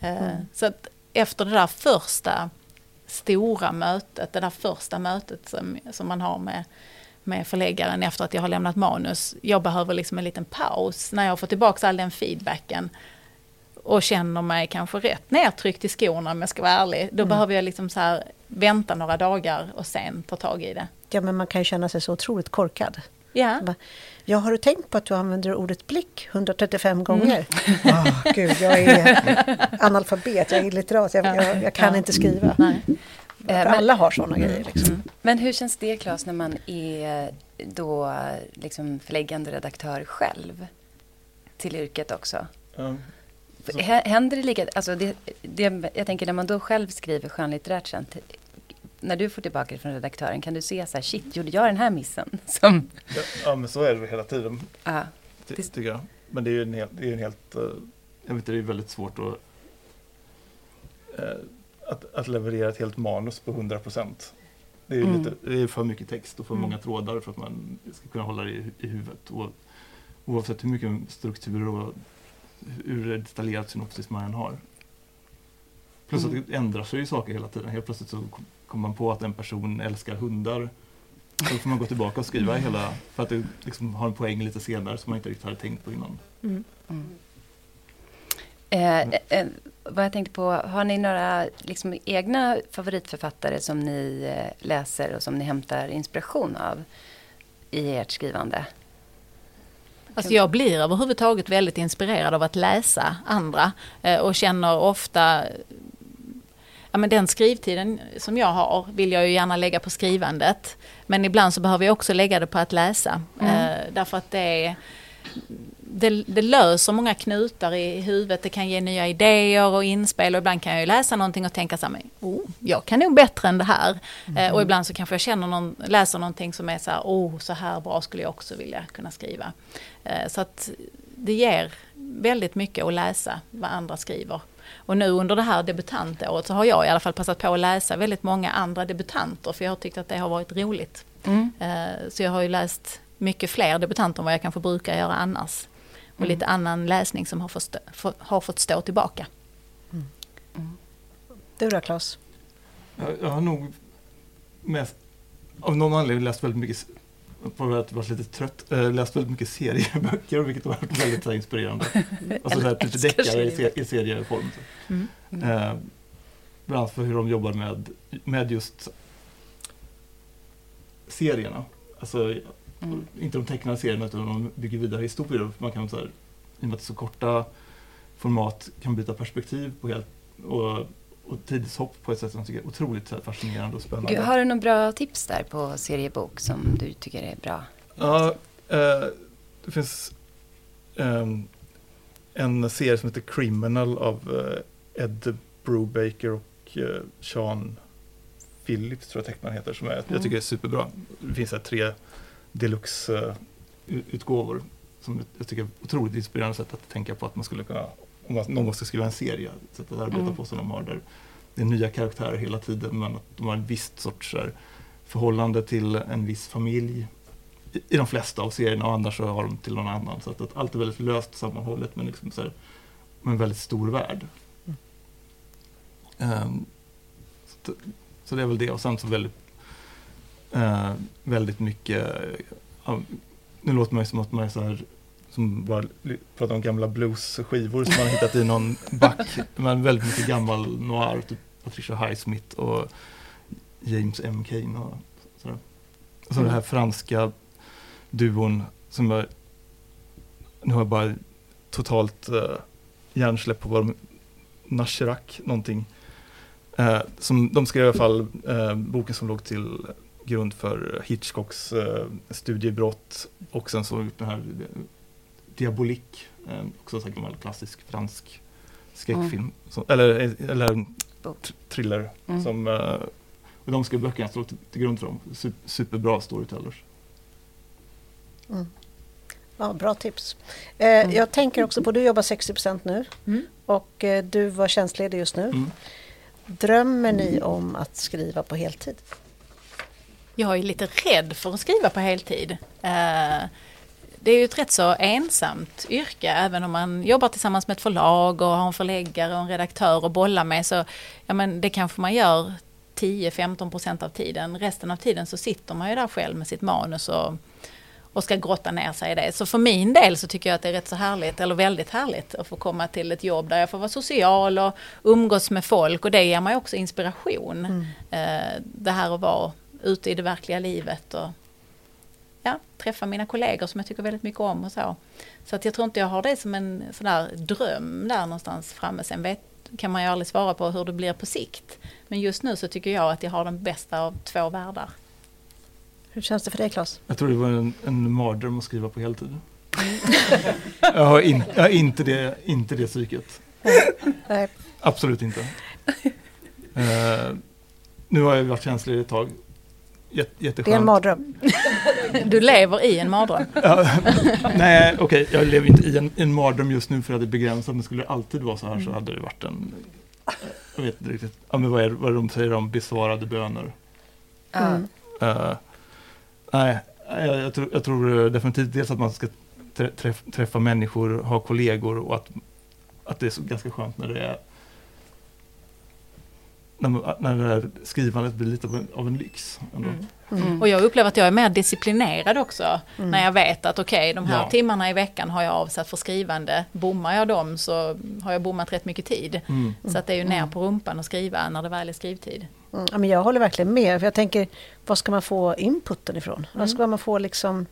S3: Mm. Så att efter det där första stora mötet, det där första mötet som, som man har med, med förläggaren efter att jag har lämnat manus. Jag behöver liksom en liten paus när jag får tillbaka all den feedbacken och känner mig kanske rätt nedtryckt i skorna om jag ska vara ärlig. Då mm. behöver jag liksom så här vänta några dagar och sen ta tag i det.
S2: Ja men man kan ju känna sig så otroligt korkad.
S3: Ja.
S2: Bara, Ja, har du tänkt på att du använder ordet blick 135 gånger? Mm. Oh, gud, jag är analfabet, jag är illiterat, jag, jag, jag kan
S3: Ja.
S2: inte skriva.
S3: Nej.
S1: men-
S2: Alla har sådana grejer. Liksom.
S1: Men hur känns det Claes när man är då liksom förläggande redaktör själv till yrket också? Hä- Händer det lika, alltså det, det, jag tänker när man då själv skriver skönlitterärt sen, när du får tillbaka det från redaktören, kan du se så här, shit, gjorde jag den här missen? Som,
S4: Ja, ja, men så är det hela tiden,
S1: ja,
S4: ty-
S1: Det-
S4: tycker jag. Men det är ju en helt, det är en helt eh, jag vet inte, det är väldigt svårt att, eh, att, att leverera ett helt manus på 100 procent. Det är ju
S1: Mm.
S4: lite, det är för mycket text och för
S3: Mm.
S4: många trådar för att man ska kunna hålla det i, i huvudet. Och, oavsett hur mycket struktur och hur detaljerat synopsis man än har. Plus
S1: Mm.
S4: att det ändrar sig ju saker hela tiden. Helt plötsligt så kommer man på att en person älskar hundar. Då får man gå tillbaka och skriva hela, för att det liksom har en poäng lite senare som man inte riktigt hade tänkt på innan.
S3: Mm.
S1: mm. Eh, eh, vad jag tänkte på, har ni några liksom, egna favoritförfattare som ni eh, läser och som ni hämtar inspiration av i ert skrivande?
S3: Alltså jag blir överhuvudtaget väldigt inspirerad av att läsa andra eh, och känner ofta Ja, men den skrivtiden som jag har vill jag ju gärna lägga på skrivandet. Men ibland så behöver jag också lägga det på att läsa. Eh, därför att det, det, det löser många knutar i huvudet. Det kan ge nya idéer och inspel. Och ibland kan jag ju läsa någonting och tänka så här, men, oh, jag kan nog bättre än det här. Eh, och ibland så kanske jag känner någon, läser någonting som är så här, oh, så här bra skulle jag också vilja kunna skriva. Eh, så att det ger väldigt mycket att läsa vad andra skriver. Och nu under det här debutantåret så har jag i alla fall passat på att läsa väldigt många andra debutanter för jag har tyckt att det har varit roligt.
S1: Mm.
S3: Eh, Så jag har ju läst mycket fler debutanter än vad jag kanske brukar göra annars. Och
S1: Mm.
S3: lite annan läsning som har fått, stå, få- har fått stå tillbaka.
S2: Du då Claes?
S4: Jag, jag har nog mest, av någon anledning läst väldigt mycket, på att varit lite trött, äh, läst väldigt mycket serieböcker vilket har varit väldigt så inspirerande. Alltså så här, lite
S1: älskar
S4: deckare i, se-
S1: serieböcker.
S4: i serieform. Så.
S3: Mm.
S4: Eh, bland annat för hur de jobbar med, med just serierna. Alltså
S1: Mm.
S4: inte de tecknade serierna utan de bygger vidare historier. Man kan så här, I och med att det är så korta format kan byta perspektiv på helt, och, och tidshopp på ett sätt som jag tycker är otroligt fascinerande och spännande.
S1: Gud, har du några bra tips där på seriebok som du tycker är bra?
S4: Ja, eh, det finns ehm, en serie som heter Criminal av eh, Ed Brubaker och eh, Sean Phillips tror jag tecknaren heter, som är, jag
S1: Mm.
S4: tycker är superbra. Det finns här tre deluxe-utgåvor som jag tycker är otroligt inspirerande sätt att tänka på att man skulle kunna, om någon gång ska skriva en serie, sätt att arbeta
S1: Mm.
S4: på som de har där. Det är nya karaktärer hela tiden men att de har en viss sorts här, förhållande till en viss familj i, i de flesta av serierna och annars så har de till någon annan. Så att, att allt är väldigt löst sammanhållet men liksom så här, med en väldigt stor värld. Ehm, så, så det är väl det och sen så väldigt, eh, väldigt mycket, ja, nu låter man ju som att man är så här som bara pratar om gamla bluesskivor som man har hittat i någon back. Men väldigt mycket gammal noir, typ Patricia Highsmith och James M. Cain och sådär. Och så den här franska duon som jag, nu har jag bara totalt uh, hjärnsläpp på vad de, Nasherac någonting. Uh, som, de skrev i alla fall uh, boken som låg till grund för Hitchcocks uh, studiebrott och sen så den här Diabolik, eh, också en gammal klassisk fransk skräckfilm, som, eller, eller
S1: Bok.
S4: tr- thriller.
S1: Mm.
S4: Som, eh, och de skrev böckerna låg till, till grund för dem. Su- superbra storytellers.
S2: Mm. Ja, bra tips. Eh, Jag tänker också på, du jobbar 60% nu
S3: Mm.
S2: och eh, du var tjänstledig just nu.
S4: Mm.
S2: Drömmer ni om att skriva på heltid?
S3: Jag är lite rädd för att skriva på heltid. Eh, Det är ju ett rätt så ensamt yrke, även om man jobbar tillsammans med ett förlag och har en förläggare och en redaktör att bolla med. Så ja, men det kanske man gör 10-15 procent av tiden. Resten av tiden så sitter man ju där själv med sitt manus och, och ska grotta ner sig i det. Så för min del så tycker jag att det är rätt så härligt, eller väldigt härligt, att få komma till ett jobb där jag får vara social och umgås med folk. Och det ger mig också inspiration. Eh, Det här att vara ute i det verkliga livet och ja, träffa mina kollegor som jag tycker väldigt mycket om och så. Så att jag tror inte jag har det som en sån där dröm där någonstans framme. Sen vet, kan man ju aldrig svara på hur det blir på sikt. Men just nu så tycker jag att jag har den bästa av två världar.
S2: Hur känns det för dig Claes?
S4: Jag tror det var en, en mardröm att skriva på heltid. jag, har in, jag har inte det, inte det psyket.
S2: Nej.
S4: Absolut inte. Uh, nu har jag varit känslig ett tag. Jätteskönt.
S2: Det är en mardröm.
S3: Du lever i en mardröm.
S4: nej, okej, okay, jag lever inte i en, en mardröm just nu för att det är begränsat. Men skulle det alltid vara så här så mm. hade det varit en... Jag vet inte riktigt. Ja, men vad är vad de säger om besvarade böner? Mm. Uh, nej, jag, jag, tror, jag tror definitivt dels att man ska träffa människor, ha kollegor och att, att det är så ganska skönt när det är när, när här skrivandet blir lite av en, av en lyx. Mm.
S3: Mm. Och jag upplever att jag är mer disciplinerad också. Mm. När jag vet att okej, okay, de här ja. timmarna i veckan har jag avsatt för skrivande. Bommar jag dem så har jag bommat rätt mycket tid. Mm. Så att det är ju ner mm. på rumpan och skriva när det väl är skrivtid.
S2: Mm. Ja, men jag håller verkligen med. För jag tänker, var ska man få inputen ifrån? Var ska man få liksom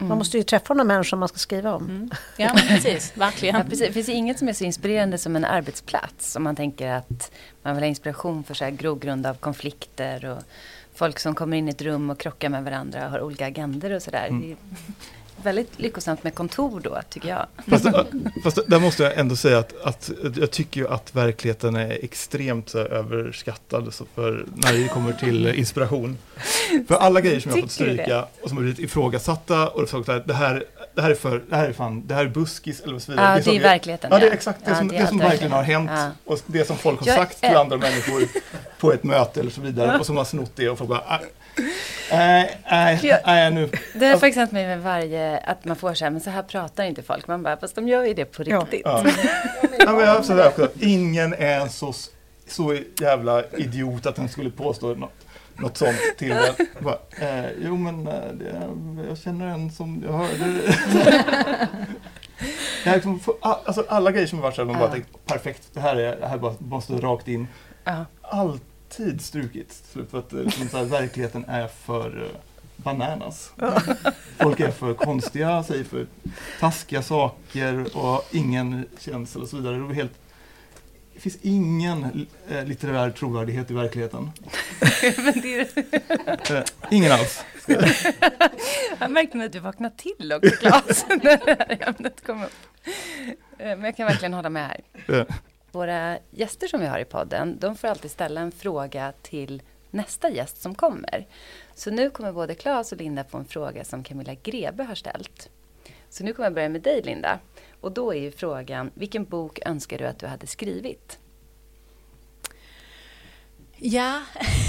S2: Mm. Man måste ju träffa de människor man ska skriva om. Mm.
S3: Ja, precis. Verkligen. Ja,
S1: precis. Det finns inget som är så inspirerande som en arbetsplats. Om man tänker att man vill ha inspiration för så här grogrund av konflikter och folk som kommer in i ett rum och krockar med varandra och har olika agendor och sådär. Mm väldigt lyckosamt med kontor då, tycker jag.
S4: Fast, fast där måste jag ändå säga att, att jag tycker ju att verkligheten är extremt överskattad så för när det kommer till inspiration. För alla grejer som jag har fått stryka och som har blivit ifrågasatta och sagt att det här, det här är för, det här är fan, det här är buskis eller så vidare.
S1: Ja, det är, det är verkligheten.
S4: Ja, det är exakt det ja, som, det, det som verkligen har hänt ja. och det som folk har jag, sagt till andra människor på ett möte eller så vidare och som har snott det och folk bara ah, Nej, nej, nej nu.
S1: Det har faktiskt hänt mig med varje, att man får så här, men så här pratar inte folk. Man bara, fast de gör ju det på riktigt. Ja.
S4: ja. men jag har sådär också, ingen är så, så jävla idiot att den skulle påstå något, något sånt till en. Bara, eh, jo men eh, det, jag känner en som jag hörde. jag liksom, alltså, alla grejer som har varit så här, man bara tänkt, perfekt, det här, är, det här bara, måste rakt in. Ja. Allt alltid strukits. För att eh, liksom, så här, verkligheten är för uh, bananas. Folk är för konstiga, säger för taskiga saker och ingen känsla och så vidare. Det, helt, det finns ingen äh, litterär trovärdighet i verkligheten. äh, ingen alls.
S1: Jag märkte nu att du vaknade till också, Claes, när det här ämnet kom upp. Men jag kan verkligen hålla med här. Våra gäster som vi har i podden, de får alltid ställa en fråga till nästa gäst som kommer. Så nu kommer både Claes och Linda få en fråga som Camilla Grebe har ställt. Så nu kommer jag börja med dig Linda. Och då är ju frågan, vilken bok önskar du att du hade skrivit?
S3: Ja,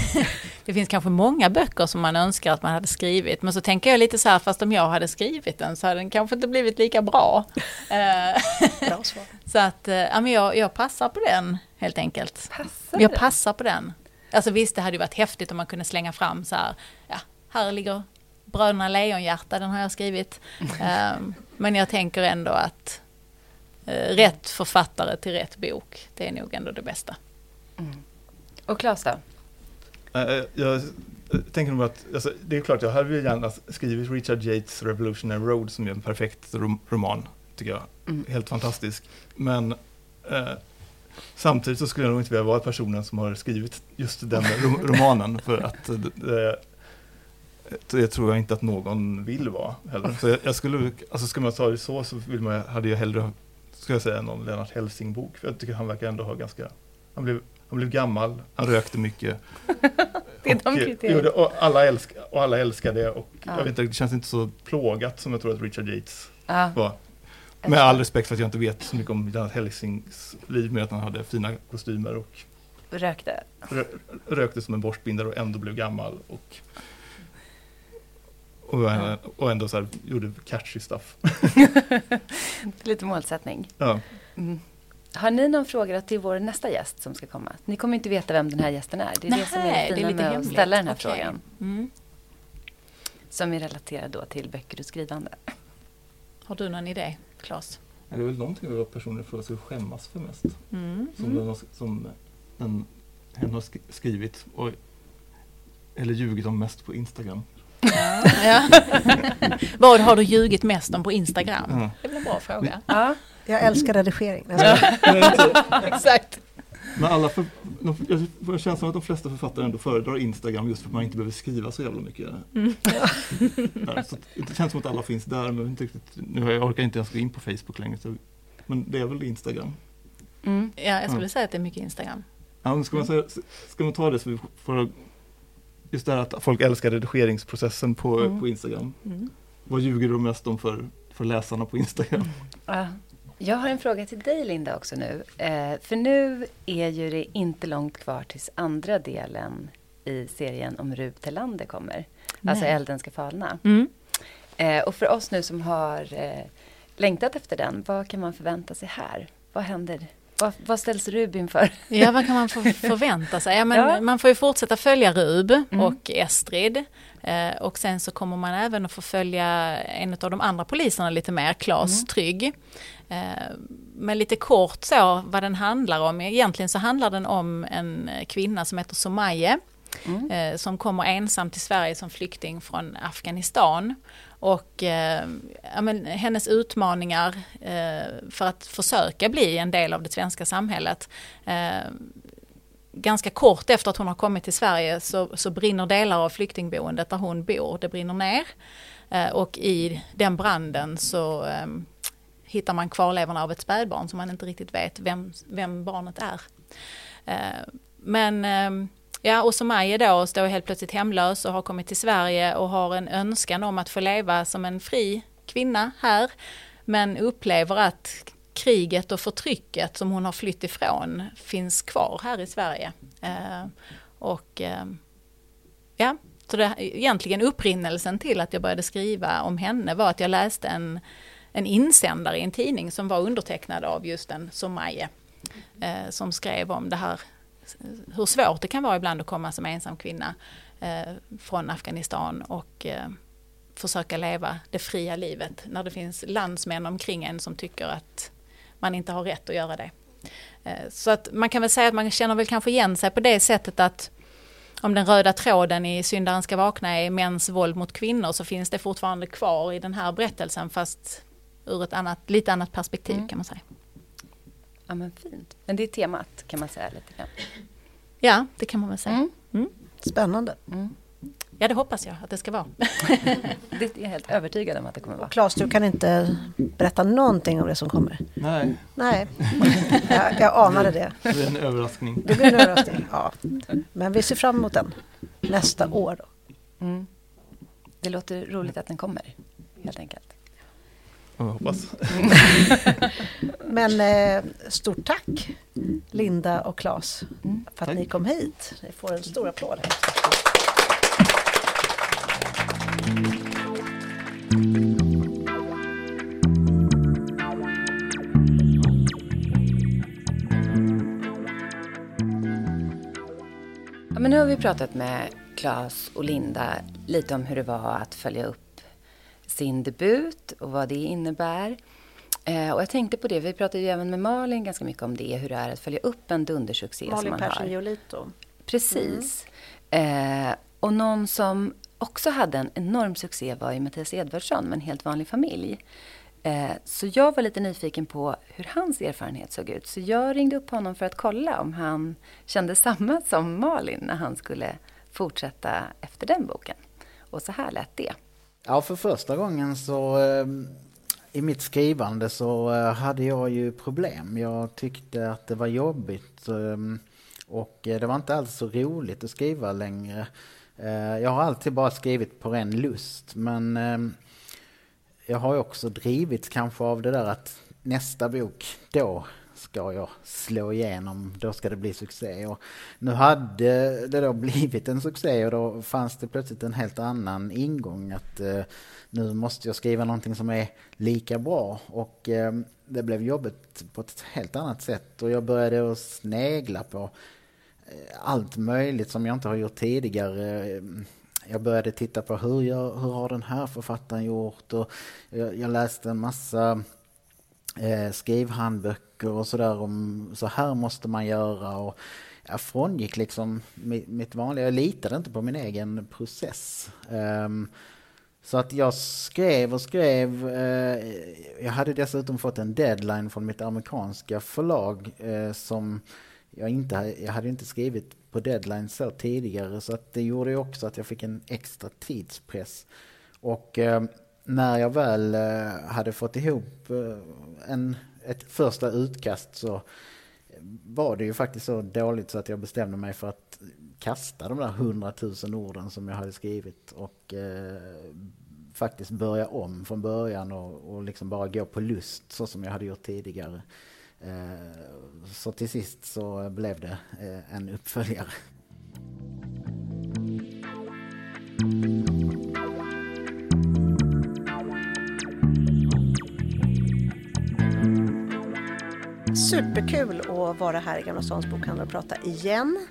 S3: det finns kanske många böcker som man önskar att man hade skrivit. Men så tänker jag lite så här, fast om jag hade skrivit den så hade den kanske inte blivit lika bra. bra så att eh, ja, men jag, jag passar på den helt enkelt.
S1: Passar
S3: jag passar på den. Alltså visst, det hade ju varit häftigt om man kunde slänga fram så här, ja, här ligger Bröderna Lejonhjärta, den har jag skrivit. um, men jag tänker ändå att uh, rätt författare till rätt bok, det är nog ändå det bästa.
S1: Mm. Och Claes då?
S4: Uh, jag tänker nog att, alltså, det är klart, jag hade ju gärna skrivit Richard Yates Revolutionary Road som är en perfekt rom roman, tycker jag. Mm. Helt fantastisk. Men uh, samtidigt så skulle jag nog inte vilja vara personen som har skrivit just den rom romanen, för att det, det tror jag inte att någon vill vara heller. Så jag, jag skulle, alltså ska man ta det så, så vill man, hade jag hellre, ska jag säga, någon Lennart Hellsing-bok. För jag tycker han verkar ändå ha ganska, han blev han blev gammal, han rökte mycket.
S1: det är de kriterierna.
S4: Och, alla älsk, och alla älskade det och ja. jag vet inte, det känns inte så plågat som jag tror att Richard Yates ja. var. Med all respekt för att jag inte vet så mycket om Lennart Helsings liv med att han hade fina kostymer och
S1: rökte,
S4: rö, rökte som en borstbindare och ändå blev gammal. Och, och, ja. och ändå så här, gjorde catchy stuff.
S1: Lite målsättning. Ja. Mm. Har ni någon fråga till vår nästa gäst som ska komma? Ni kommer inte veta vem den här gästen är. Det är
S3: Nej,
S1: det som är det fina med hemligt. att ställa den här
S3: okay.
S1: frågan. Mm. Som är relaterad då till böcker och skrivande.
S3: Har du någon idé, Claes?
S4: Det är väl någonting vad personen får sig skämmas för mest. Mm. Som, mm. Den, har, som den, hen har skrivit och, eller ljugit om mest på Instagram.
S3: Ja. ja. Vad har du ljugit mest om på Instagram? Mm. Det är väl en bra fråga.
S2: Ja. Jag älskar redigering.
S3: Exakt.
S4: Men alla för, jag får känslan att de flesta författare ändå föredrar Instagram just för att man inte behöver skriva så jävla mycket. Mm. Ja, så det känns som att alla finns där men inte riktigt, nu jag orkar inte ens gå in på Facebook längre. Så, men det är väl Instagram.
S3: Mm. Ja, jag skulle ja. säga att det är mycket Instagram.
S4: Ja, men ska, man säga, ska man ta det så vi får just det här att folk älskar redigeringsprocessen på, mm. på Instagram. Mm. Vad ljuger du mest om för, för läsarna på Instagram?
S1: Mm. Jag har en fråga till dig Linda också nu. Eh, för nu är ju det inte långt kvar tills andra delen i serien om Rut Telander kommer. Alltså Nej. Alltså Elden ska falna. Mm. Eh, och för oss nu som har eh, längtat efter den, vad kan man förvänta sig här? Vad händer vad, vad ställs Rub inför?
S3: Ja, vad kan man få förvänta sig? Ja, men ja. Man får ju fortsätta följa Rub mm. och Estrid. Eh, och sen så kommer man även att få följa en av de andra poliserna lite mer, Klas mm. Trygg. Eh, men lite kort så vad den handlar om. Egentligen så handlar den om en kvinna som heter Somaye. Mm. Eh, som kommer ensam till Sverige som flykting från Afghanistan. Och eh, ja, men, hennes utmaningar eh, för att försöka bli en del av det svenska samhället. Ganska kort efter att hon har kommit till Sverige så, så brinner delar av flyktingboendet där hon bor, det brinner ner. Eh, och i den branden så ehm, hittar man kvarlevorna av ett spädbarn som man inte riktigt vet vem, vem barnet är. Eh, men ehm, Ja, och Somaye då står helt plötsligt hemlös och har kommit till Sverige och har en önskan om att få leva som en fri kvinna här. Men upplever att kriget och förtrycket som hon har flytt ifrån finns kvar här i Sverige. Eh, och eh, ja, så det, egentligen upprinnelsen till att jag började skriva om henne var att jag läste en, en insändare i en tidning som var undertecknad av just en Somaye. Eh, som skrev om det här hur svårt det kan vara ibland att komma som ensam kvinna eh, från Afghanistan och eh, försöka leva det fria livet när det finns landsmän omkring en som tycker att man inte har rätt att göra det. Eh, så att man kan väl säga att man känner väl kanske igen sig på det sättet att om den röda tråden i Syndaren ska vakna är mäns våld mot kvinnor så finns det fortfarande kvar i den här berättelsen fast ur ett annat, lite annat perspektiv mm. kan man säga.
S1: Ja men fint. Men det är temat kan man säga lite grann.
S3: Ja, det kan man väl säga. Mm.
S2: Mm. Spännande.
S3: Ja, det hoppas jag att det ska vara.
S1: det är jag helt övertygad om att det kommer vara.
S2: Claes, du kan inte berätta någonting om det som kommer?
S4: Nej.
S2: Nej, jag, jag anade det.
S4: Det blir en överraskning.
S2: Det blir en överraskning, ja. Men vi ser fram emot den nästa år då. Mm.
S1: Det låter roligt att den kommer, helt enkelt.
S4: Jag hoppas.
S2: Men eh, stort tack Linda och Claes mm, för att tack. ni kom hit. Ni får en stor applåd. Här.
S1: Men nu har vi pratat med Claes och Linda lite om hur det var att följa upp sin debut och vad det innebär. Eh, och jag tänkte på det, vi pratade ju även med Malin ganska mycket om det, hur det är att följa upp en dundersuccé
S2: Malin
S1: som man
S2: Persson
S1: har.
S2: Giolito.
S1: Precis. Mm. Eh, och någon som också hade en enorm succé var ju Mattias Edvardsson med En helt vanlig familj. Eh, så jag var lite nyfiken på hur hans erfarenhet såg ut. Så jag ringde upp honom för att kolla om han kände samma som Malin när han skulle fortsätta efter den boken. Och så här lät det.
S5: Ja, för första gången så eh, i mitt skrivande så eh, hade jag ju problem. Jag tyckte att det var jobbigt och det var inte alls så roligt att skriva längre. Eh, jag har alltid bara skrivit på ren lust men ehm, jag har också drivits kanske av det där att nästa bok, då ska jag slå igenom, då ska det bli succé. Och nu hade det då blivit en succé och då fanns det plötsligt en helt annan ingång att eh, nu måste jag skriva någonting som är lika bra. Och eh, det blev jobbigt på ett helt annat sätt och jag började att snegla på Eh, allt möjligt som jag inte har gjort tidigare. Eh, jag började titta på hur, jag, hur har den här författaren gjort och jag, jag läste en massa eh, skrivhandböcker och sådär om så här måste man göra. Och jag frångick liksom mitt vanliga, jag litade inte på min egen process. Um, så att jag skrev och skrev. Eh, jag hade dessutom fått en deadline från mitt amerikanska förlag eh, som jag inte jag hade inte skrivit på deadline så tidigare så att det gjorde ju också att jag fick en extra tidspress. Och eh, när jag väl eh, hade fått ihop eh, en, ett första utkast så var det ju faktiskt så dåligt så att jag bestämde mig för att kasta de där hundratusen orden som jag hade skrivit och eh, faktiskt börja om från början och, och liksom bara gå på lust så som jag hade gjort tidigare. Eh, så till sist så blev det eh, en uppföljare.
S2: Superkul att vara här i Gamla Stans bokhandel och prata igen.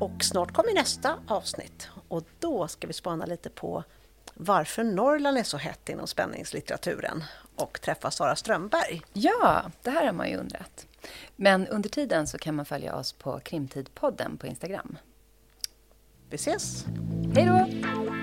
S2: Och snart kommer nästa avsnitt och då ska vi spana lite på varför Norrland är så hett inom spänningslitteraturen och träffa Sara Strömberg.
S1: Ja, det här har man ju undrat. Men under tiden så kan man följa oss på Krimtidpodden på Instagram.
S2: Vi ses!
S1: Hej då!